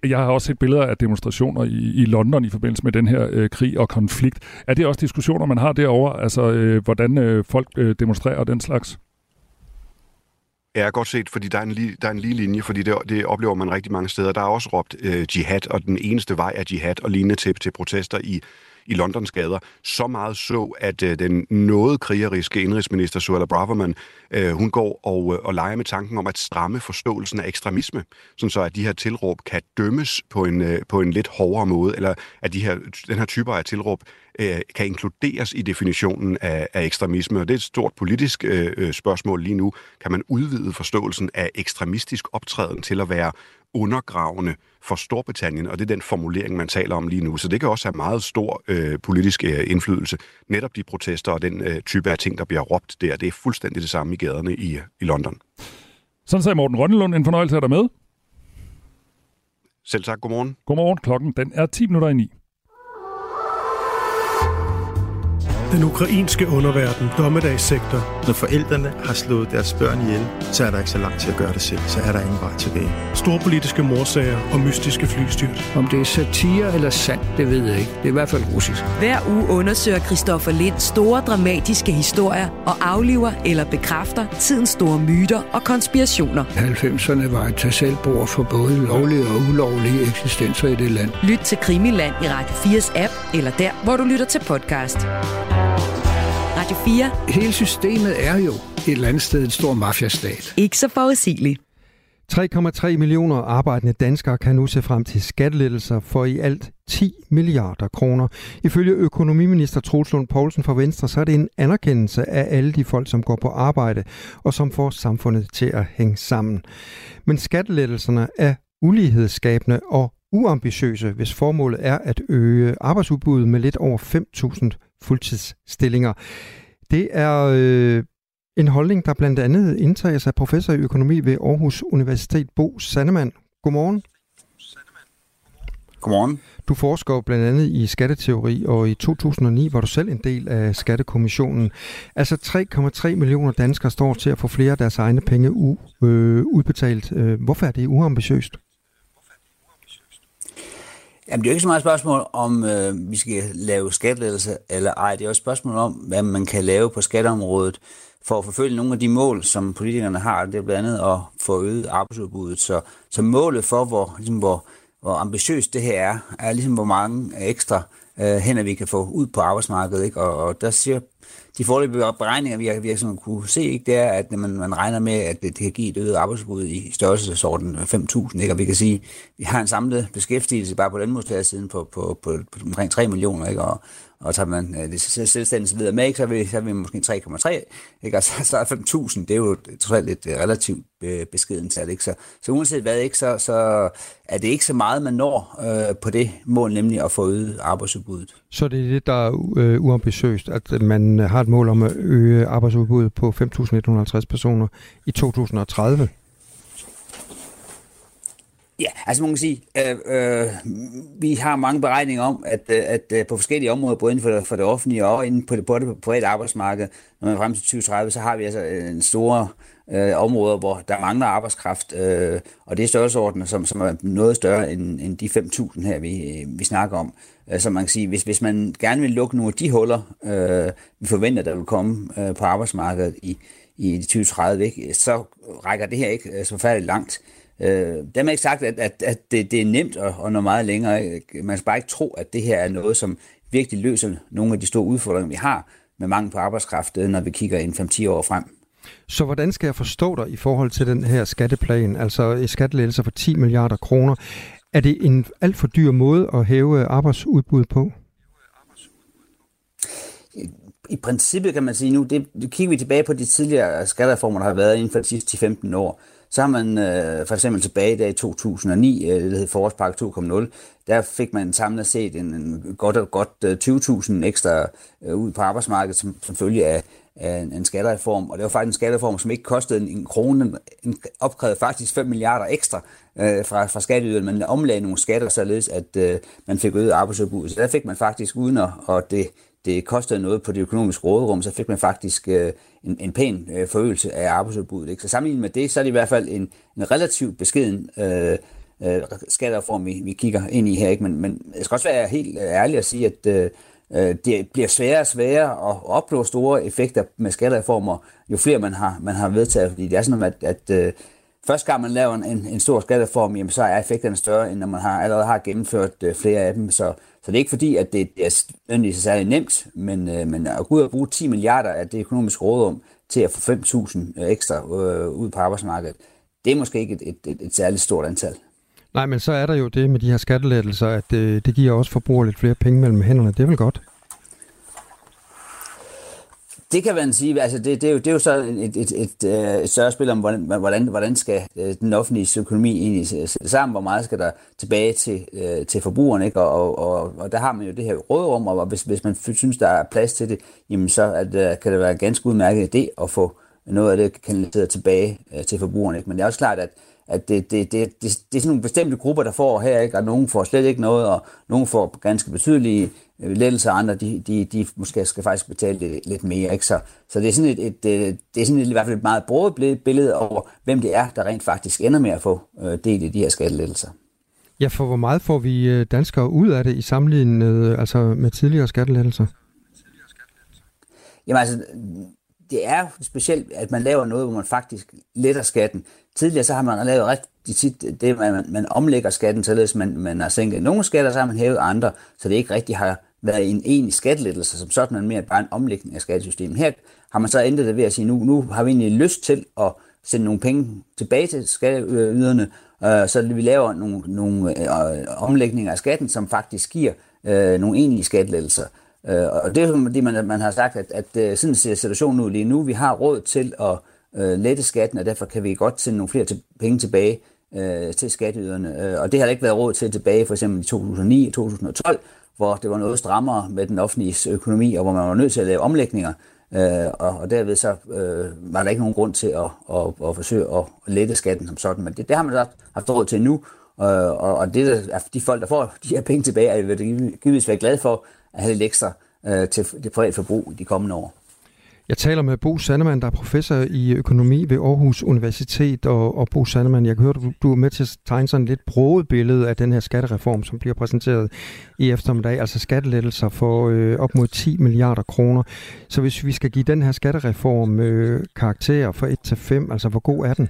Jeg har også set billeder af demonstrationer i, i London i forbindelse med den her øh, krig og konflikt. Er det også diskussioner, man har derovre, altså øh, hvordan øh, folk øh, demonstrerer den slags? Ja, godt set, fordi der er en, lige, der er en lige linje, fordi det, det oplever man rigtig mange steder. Der er også råbt øh, jihad, og den eneste vej er jihad og lignende til, til protester i i Londons gader. Så meget så, at øh, den noget krigeriske indrigsminister Suella Braverman, øh, hun går og, øh, og leger med tanken om at stramme forståelsen af ekstremisme, sådan så at de her tilråb kan dømmes på en, øh, på en lidt hårdere måde, eller at de her, den her typer af tilråb øh, kan inkluderes i definitionen af, af ekstremisme. Og det er et stort politisk øh, øh spørgsmål lige nu. Kan man udvide forståelsen af ekstremistisk optræden til at være undergravende for Storbritannien, og det er den formulering, man taler om lige nu. Så det kan også have meget stor øh, politisk øh, indflydelse. Netop de protester og den øh, type af ting, der bliver råbt der, det er fuldstændig det samme i gaderne i, i London. Sådan sagde Morten Rønnelund. En fornøjelse at dig med. Selv tak. Godmorgen. Godmorgen. Klokken den er 10 minutter i 9. Den ukrainske underverden, dommedagssektor. Når forældrene har slået deres børn ihjel, så er der ikke så langt til at gøre det selv. Så er der ingen vej tilbage. Storpolitiske morsager og mystiske flystyrt. Om det er satire eller sandt, det ved jeg ikke. Det er i hvert fald russisk. Hver uge undersøger Christoffer Lind store dramatiske historier og afliver eller bekræfter tidens store myter og konspirationer. 90'erne var et tag for både lovlige og ulovlige eksistenser i det land. Lyt til Krimiland i Radio 4's app, eller der, hvor du lytter til podcast. Radio 4. Hele systemet er jo et eller andet sted en stor mafiastat. Ikke så forudsigeligt. 3,3 millioner arbejdende danskere kan nu se frem til skattelettelser for i alt 10 milliarder kroner. Ifølge økonomiminister Troels Lund Poulsen fra Venstre, så er det en anerkendelse af alle de folk, som går på arbejde og som får samfundet til at hænge sammen. Men skattelettelserne er ulighedsskabende og uambitiøse, hvis formålet er at øge arbejdsudbuddet med lidt over 5.000 fuldtidsstillinger. Det er øh, en holdning, der blandt andet indtages af professor i økonomi ved Aarhus Universitet, Bo Sandemann. Godmorgen. Godmorgen. Du forsker blandt andet i skatteteori, og i 2009 var du selv en del af Skattekommissionen. Altså 3,3 millioner danskere står til at få flere af deres egne penge u- øh, udbetalt. Øh, hvorfor er det uambitiøst? Jamen, det er jo ikke så meget et spørgsmål om, øh, vi skal lave skattelettelser eller ej. Det er jo et spørgsmål om, hvad man kan lave på skatteområdet for at forfølge nogle af de mål, som politikerne har. Det er blandt andet at få øget arbejdsudbuddet. Så, så målet for, hvor, ligesom, hvor, hvor ambitiøst det her er, er ligesom, hvor mange ekstra øh, hænder vi kan få ud på arbejdsmarkedet. Ikke? Og, og der siger de forløbige beregninger, vi har, vi har sådan kunne se, ikke, det er, at man, man regner med, at det, det kan give et øget arbejdsudbud i størrelsesorden 5.000. Ikke? Og vi kan sige, at vi har en samlet beskæftigelse bare på den siden på, på, på, på omkring 3 millioner. Ikke? Og, og tager man øh, det selvstændigt så videre med, ikke, så, er vi, så er vi måske 3,3, ikke? og så er 5.000, det er jo trods alt et øh, relativt øh, beskeden tal, ikke? Så, så uanset hvad, ikke, så, så er det ikke så meget, man når øh, på det mål, nemlig at få øget arbejdsudbuddet. Så det er det, der er øh, uambitiøst, at man har et mål om at øge arbejdsudbuddet på 5.150 personer i 2030? Ja, altså man kan sige, øh, øh, vi har mange beregninger om, at, øh, at øh, på forskellige områder, både inden for det, for det offentlige og inden på det, på det private arbejdsmarked, når man frem til 2030, så har vi altså en store øh, områder, hvor der mangler arbejdskraft, øh, og det er størrelseordner, som, som er noget større end, end de 5.000 her, vi, vi snakker om. Så man kan sige, hvis, hvis man gerne vil lukke nogle af de huller, øh, vi forventer, der vil komme øh, på arbejdsmarkedet i, i 2030, ikke, så rækker det her ikke øh, så færdigt langt. Øh, er ikke sagt, at, at, at det, det er nemt og, at nå meget længere. Man skal bare ikke tro, at det her er noget, som virkelig løser nogle af de store udfordringer, vi har med mangel på arbejdskraft, øh, når vi kigger en 5-10 år frem. Så hvordan skal jeg forstå dig i forhold til den her skatteplan, altså skattelettelser for 10 milliarder kroner? Er det en alt for dyr måde at hæve øh, arbejdsudbud på? I princippet kan man sige nu, det, kigger vi tilbage på de tidligere skattereformer, der har været inden for de sidste 15 år, så har man øh, for eksempel tilbage der i 2009, øh, det hed Forårspakke 2.0, der fik man samlet set en, en godt, godt øh, 20.000 ekstra øh, ud på arbejdsmarkedet som, som følge af, af en, en skattereform. Og det var faktisk en skattereform, som ikke kostede en, en krone, en, opkrævede faktisk 5 milliarder ekstra øh, fra, fra skatteyderne. men omlagde nogle skatter, således at øh, man fik øget arbejdsudbud. Så der fik man faktisk uden at, og det, det kostede noget på det økonomiske råderum, så fik man faktisk øh, en, en pæn øh, forøgelse af arbejdsudbuddet. Ikke? Så sammenlignet med det, så er det i hvert fald en, en relativt beskeden øh, øh, skattereform, vi, vi kigger ind i her. Ikke? Men, men jeg skal også være helt øh, ærlig at sige, at øh, Øh, det bliver sværere og sværere at opnå store effekter med skattereformer, jo flere man har, man har vedtaget. Fordi det er sådan, at, at øh, første gang man laver en, en stor skattereform, jamen, så er effekterne større, end når man har, allerede har gennemført øh, flere af dem. Så, så det er ikke fordi, at det, det er nødvendigvis særlig nemt, men, øh, men at gå ud og bruge 10 milliarder af det økonomiske rådrum til at få 5.000 ekstra øh, ud på arbejdsmarkedet, det er måske ikke et, et, et, et særligt stort antal. Nej, men så er der jo det med de her skattelettelser, at det, øh, det giver også forbrugere lidt flere penge mellem hænderne. Det er vel godt? Det kan man sige. Altså det, det, er, jo, det er jo så et, et, et, et større spil om, hvordan, hvordan, hvordan skal øh, den offentlige økonomi egentlig sammen, hvor meget skal der tilbage til, øh, til forbrugerne, ikke? Og, og, og der har man jo det her rådrum, og hvis, hvis man synes, der er plads til det, jamen så at, kan det være en ganske udmærket idé at få noget af det kanaliseret tilbage til forbrugerne. Ikke? Men det er også klart, at at det, det, det, det, det er sådan nogle bestemte grupper, der får her, ikke? og nogen får slet ikke noget, og nogen får ganske betydelige øh, lettelser, og andre de, de, de måske skal faktisk betale lidt, lidt mere. Ikke? Så, så det er sådan et, et, et, det er sådan et, i hvert fald et meget broet billede over, hvem det er, der rent faktisk ender med at få øh, del i de her skattelettelser. Ja, for hvor meget får vi øh, danskere ud af det i sammenligning med, altså med tidligere skattelettelser? Jamen altså, det er specielt, at man laver noget, hvor man faktisk letter skatten. Tidligere så har man lavet rigtig tit det, man, man omlægger skatten til, man, man har sænket nogle skatter, så har man hævet andre, så det ikke rigtig har været en egentlig skattelettelse, som sådan, men mere bare en omlægning af skattesystemet. Her har man så ændret det ved at sige, nu, nu har vi egentlig lyst til at sende nogle penge tilbage til skatteyderne, øh, så vi laver nogle, nogle øh, omlægninger af skatten, som faktisk giver øh, nogle egentlige skattelettelser. Øh, og det er fordi man, man har sagt, at, at øh, sådan ser situationen nu lige nu. Vi har råd til at øh, lette skatten, og derfor kan vi godt sende nogle flere til, penge tilbage øh, til skatteyderne. Øh, og det har der ikke været råd til tilbage for eksempel i 2009 og 2012, hvor det var noget strammere med den offentlige økonomi, og hvor man var nødt til at lave omlægninger. Øh, og, og derved så øh, var der ikke nogen grund til at, at, at forsøge at lette skatten som sådan. Men det, det har man så haft råd til nu, øh, og, og det, der, de folk, der får de her penge tilbage, er jo givetvis være glade for, at have lidt ekstra øh, til det private forbrug i de kommende år. Jeg taler med Bo Sandemann, der er professor i økonomi ved Aarhus Universitet. Og, og Bo Sandemann, jeg kan høre, du, du er med til at tegne sådan et lidt broet billede af den her skattereform, som bliver præsenteret i eftermiddag. Altså skattelettelser for øh, op mod 10 milliarder kroner. Så hvis vi skal give den her skattereform øh, karakter fra 1 til 5, altså hvor god er den?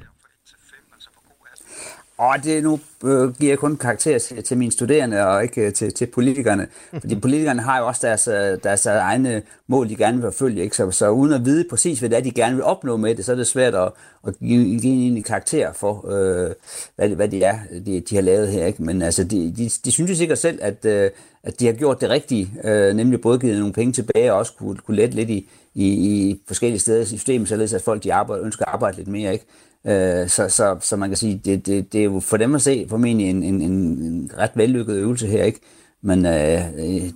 Og det nu øh, giver jeg kun karakter til, til mine studerende og ikke øh, til, til politikerne. (laughs) Fordi politikerne har jo også deres, øh, deres egne mål, de gerne vil forfølge. Ikke? Så, så uden at vide præcis, hvad det er, de gerne vil opnå med det, så er det svært at, at give, give en karakter for, øh, hvad, det, hvad det er, de, de har lavet her. Ikke? Men altså, de, de, de synes jo sikkert selv, at, øh, at de har gjort det rigtige, øh, nemlig både givet nogle penge tilbage og også kunne, kunne lette lidt i, i, i forskellige steder i systemet, således at folk de arbejder, ønsker at arbejde lidt mere. Ikke? Øh, så, så, så man kan sige, det, det, det er jo for dem at se formentlig en, en, en ret vellykket øvelse her, ikke? Men øh,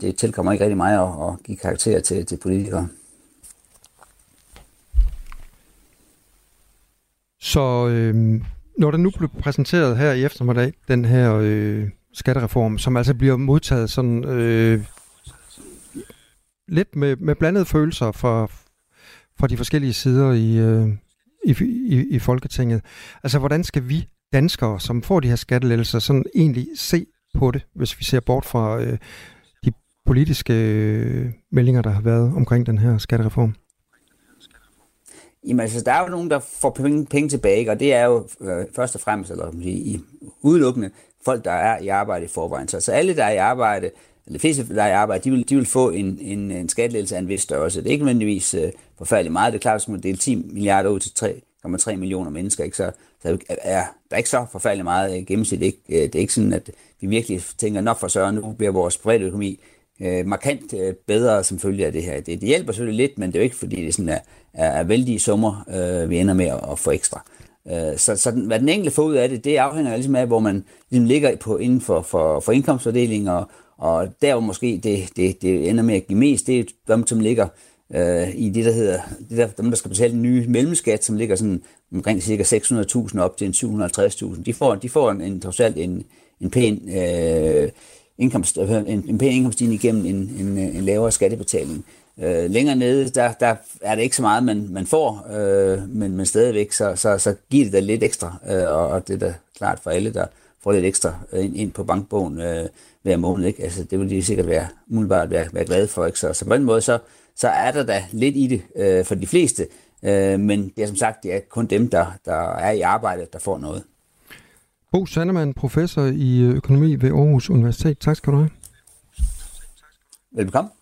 det tilkommer ikke rigtig mig at, at give karakter til, til politikere. Så øh, når der nu blev præsenteret her i eftermiddag, den her øh, skattereform, som altså bliver modtaget sådan øh, lidt med, med blandede følelser fra, fra de forskellige sider i, øh, i, i, i Folketinget. Altså, hvordan skal vi danskere, som får de her skattelettelser, sådan egentlig se på det, hvis vi ser bort fra øh, de politiske øh, meldinger, der har været omkring den her skattereform? Jamen altså, der er jo nogen, der får penge, penge tilbage, og det er jo øh, først og fremmest, eller i, udelukkende, folk, der er i arbejde i forvejen. Så, så alle, der er i arbejde, de fleste, der er i arbejde, de vil, de vil få en, en, en skattelettelse af en vis størrelse. Det er ikke nødvendigvis øh, forfærdeligt meget. Det er klart, hvis man deler 10 milliarder ud til 3,3 millioner mennesker, ikke, så, så er der ikke så forfærdeligt meget øh, gennemsnit. Ikke? Øh, det er ikke sådan, at vi virkelig tænker, nok for søren, nu bliver vores private økonomi øh, markant øh, bedre som følge af det her. Det, det hjælper selvfølgelig lidt, men det er jo ikke, fordi det sådan er, er, er vældige summer, øh, vi ender med at, at få ekstra. Øh, så, så den, hvad den enkelte får ud af det, det afhænger ligesom af, hvor man ligesom ligger på inden for, for, for indkomstfordeling, og, og der jo måske det, det, det ender med at give mest, det er dem, som ligger øh, i det, der hedder, det der, dem, der skal betale den nye mellemskat, som ligger sådan omkring ca. 600.000 op til en 750.000. De får, de får en, en, trods alt en, en pæn øh, indkomst, øh, en, en pæn indkomststigning igennem en, en, en lavere skattebetaling. Øh, længere nede, der, der er det ikke så meget, man, man får, øh, men, men stadigvæk, så, så, så giver det da lidt ekstra, øh, og, og det er da klart for alle, der får lidt ekstra ind, ind på bankbogen øh, hver måned. Ikke? Altså, det vil de sikkert være, umiddelbart være, være glade for. Ikke? Så, så på den måde, så, så er der da lidt i det øh, for de fleste, øh, men det er som sagt det er kun dem, der, der er i arbejde, der får noget. Bo Sandemann, professor i økonomi ved Aarhus Universitet. Tak skal du have. Velkommen.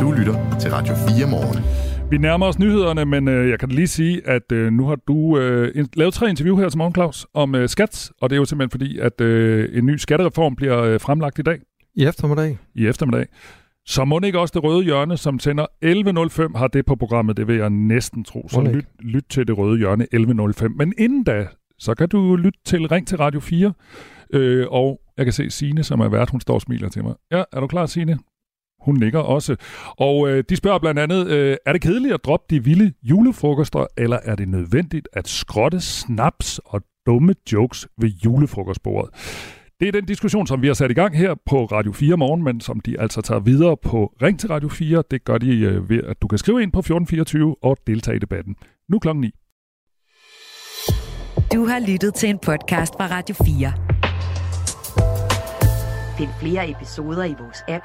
Du lytter til Radio 4 morgen. Vi nærmer os nyhederne, men øh, jeg kan lige sige, at øh, nu har du øh, lavet tre interview her til morgen, Claus, om øh, skat, og det er jo simpelthen fordi, at øh, en ny skattereform bliver øh, fremlagt i dag. I eftermiddag. I eftermiddag. Så må ikke også det røde hjørne, som sender 11.05, har det på programmet, det vil jeg næsten tro. Så lyt, lyt til det røde hjørne 11.05. Men inden da, så kan du lytte til Ring til Radio 4. Øh, og jeg kan se Sine, som er vært, hun står og smiler til mig. Ja, er du klar, Sine? Hun nikker også. Og øh, de spørger blandt andet, øh, er det kedeligt at droppe de vilde julefrokoster, eller er det nødvendigt at skrotte snaps og dumme jokes ved julefrokostbordet? Det er den diskussion, som vi har sat i gang her på Radio 4 morgen, men som de altså tager videre på Ring til Radio 4. Det gør de øh, ved, at du kan skrive ind på 1424 og deltage i debatten. Nu klokken 9. Du har lyttet til en podcast fra Radio 4. Find flere episoder i vores app,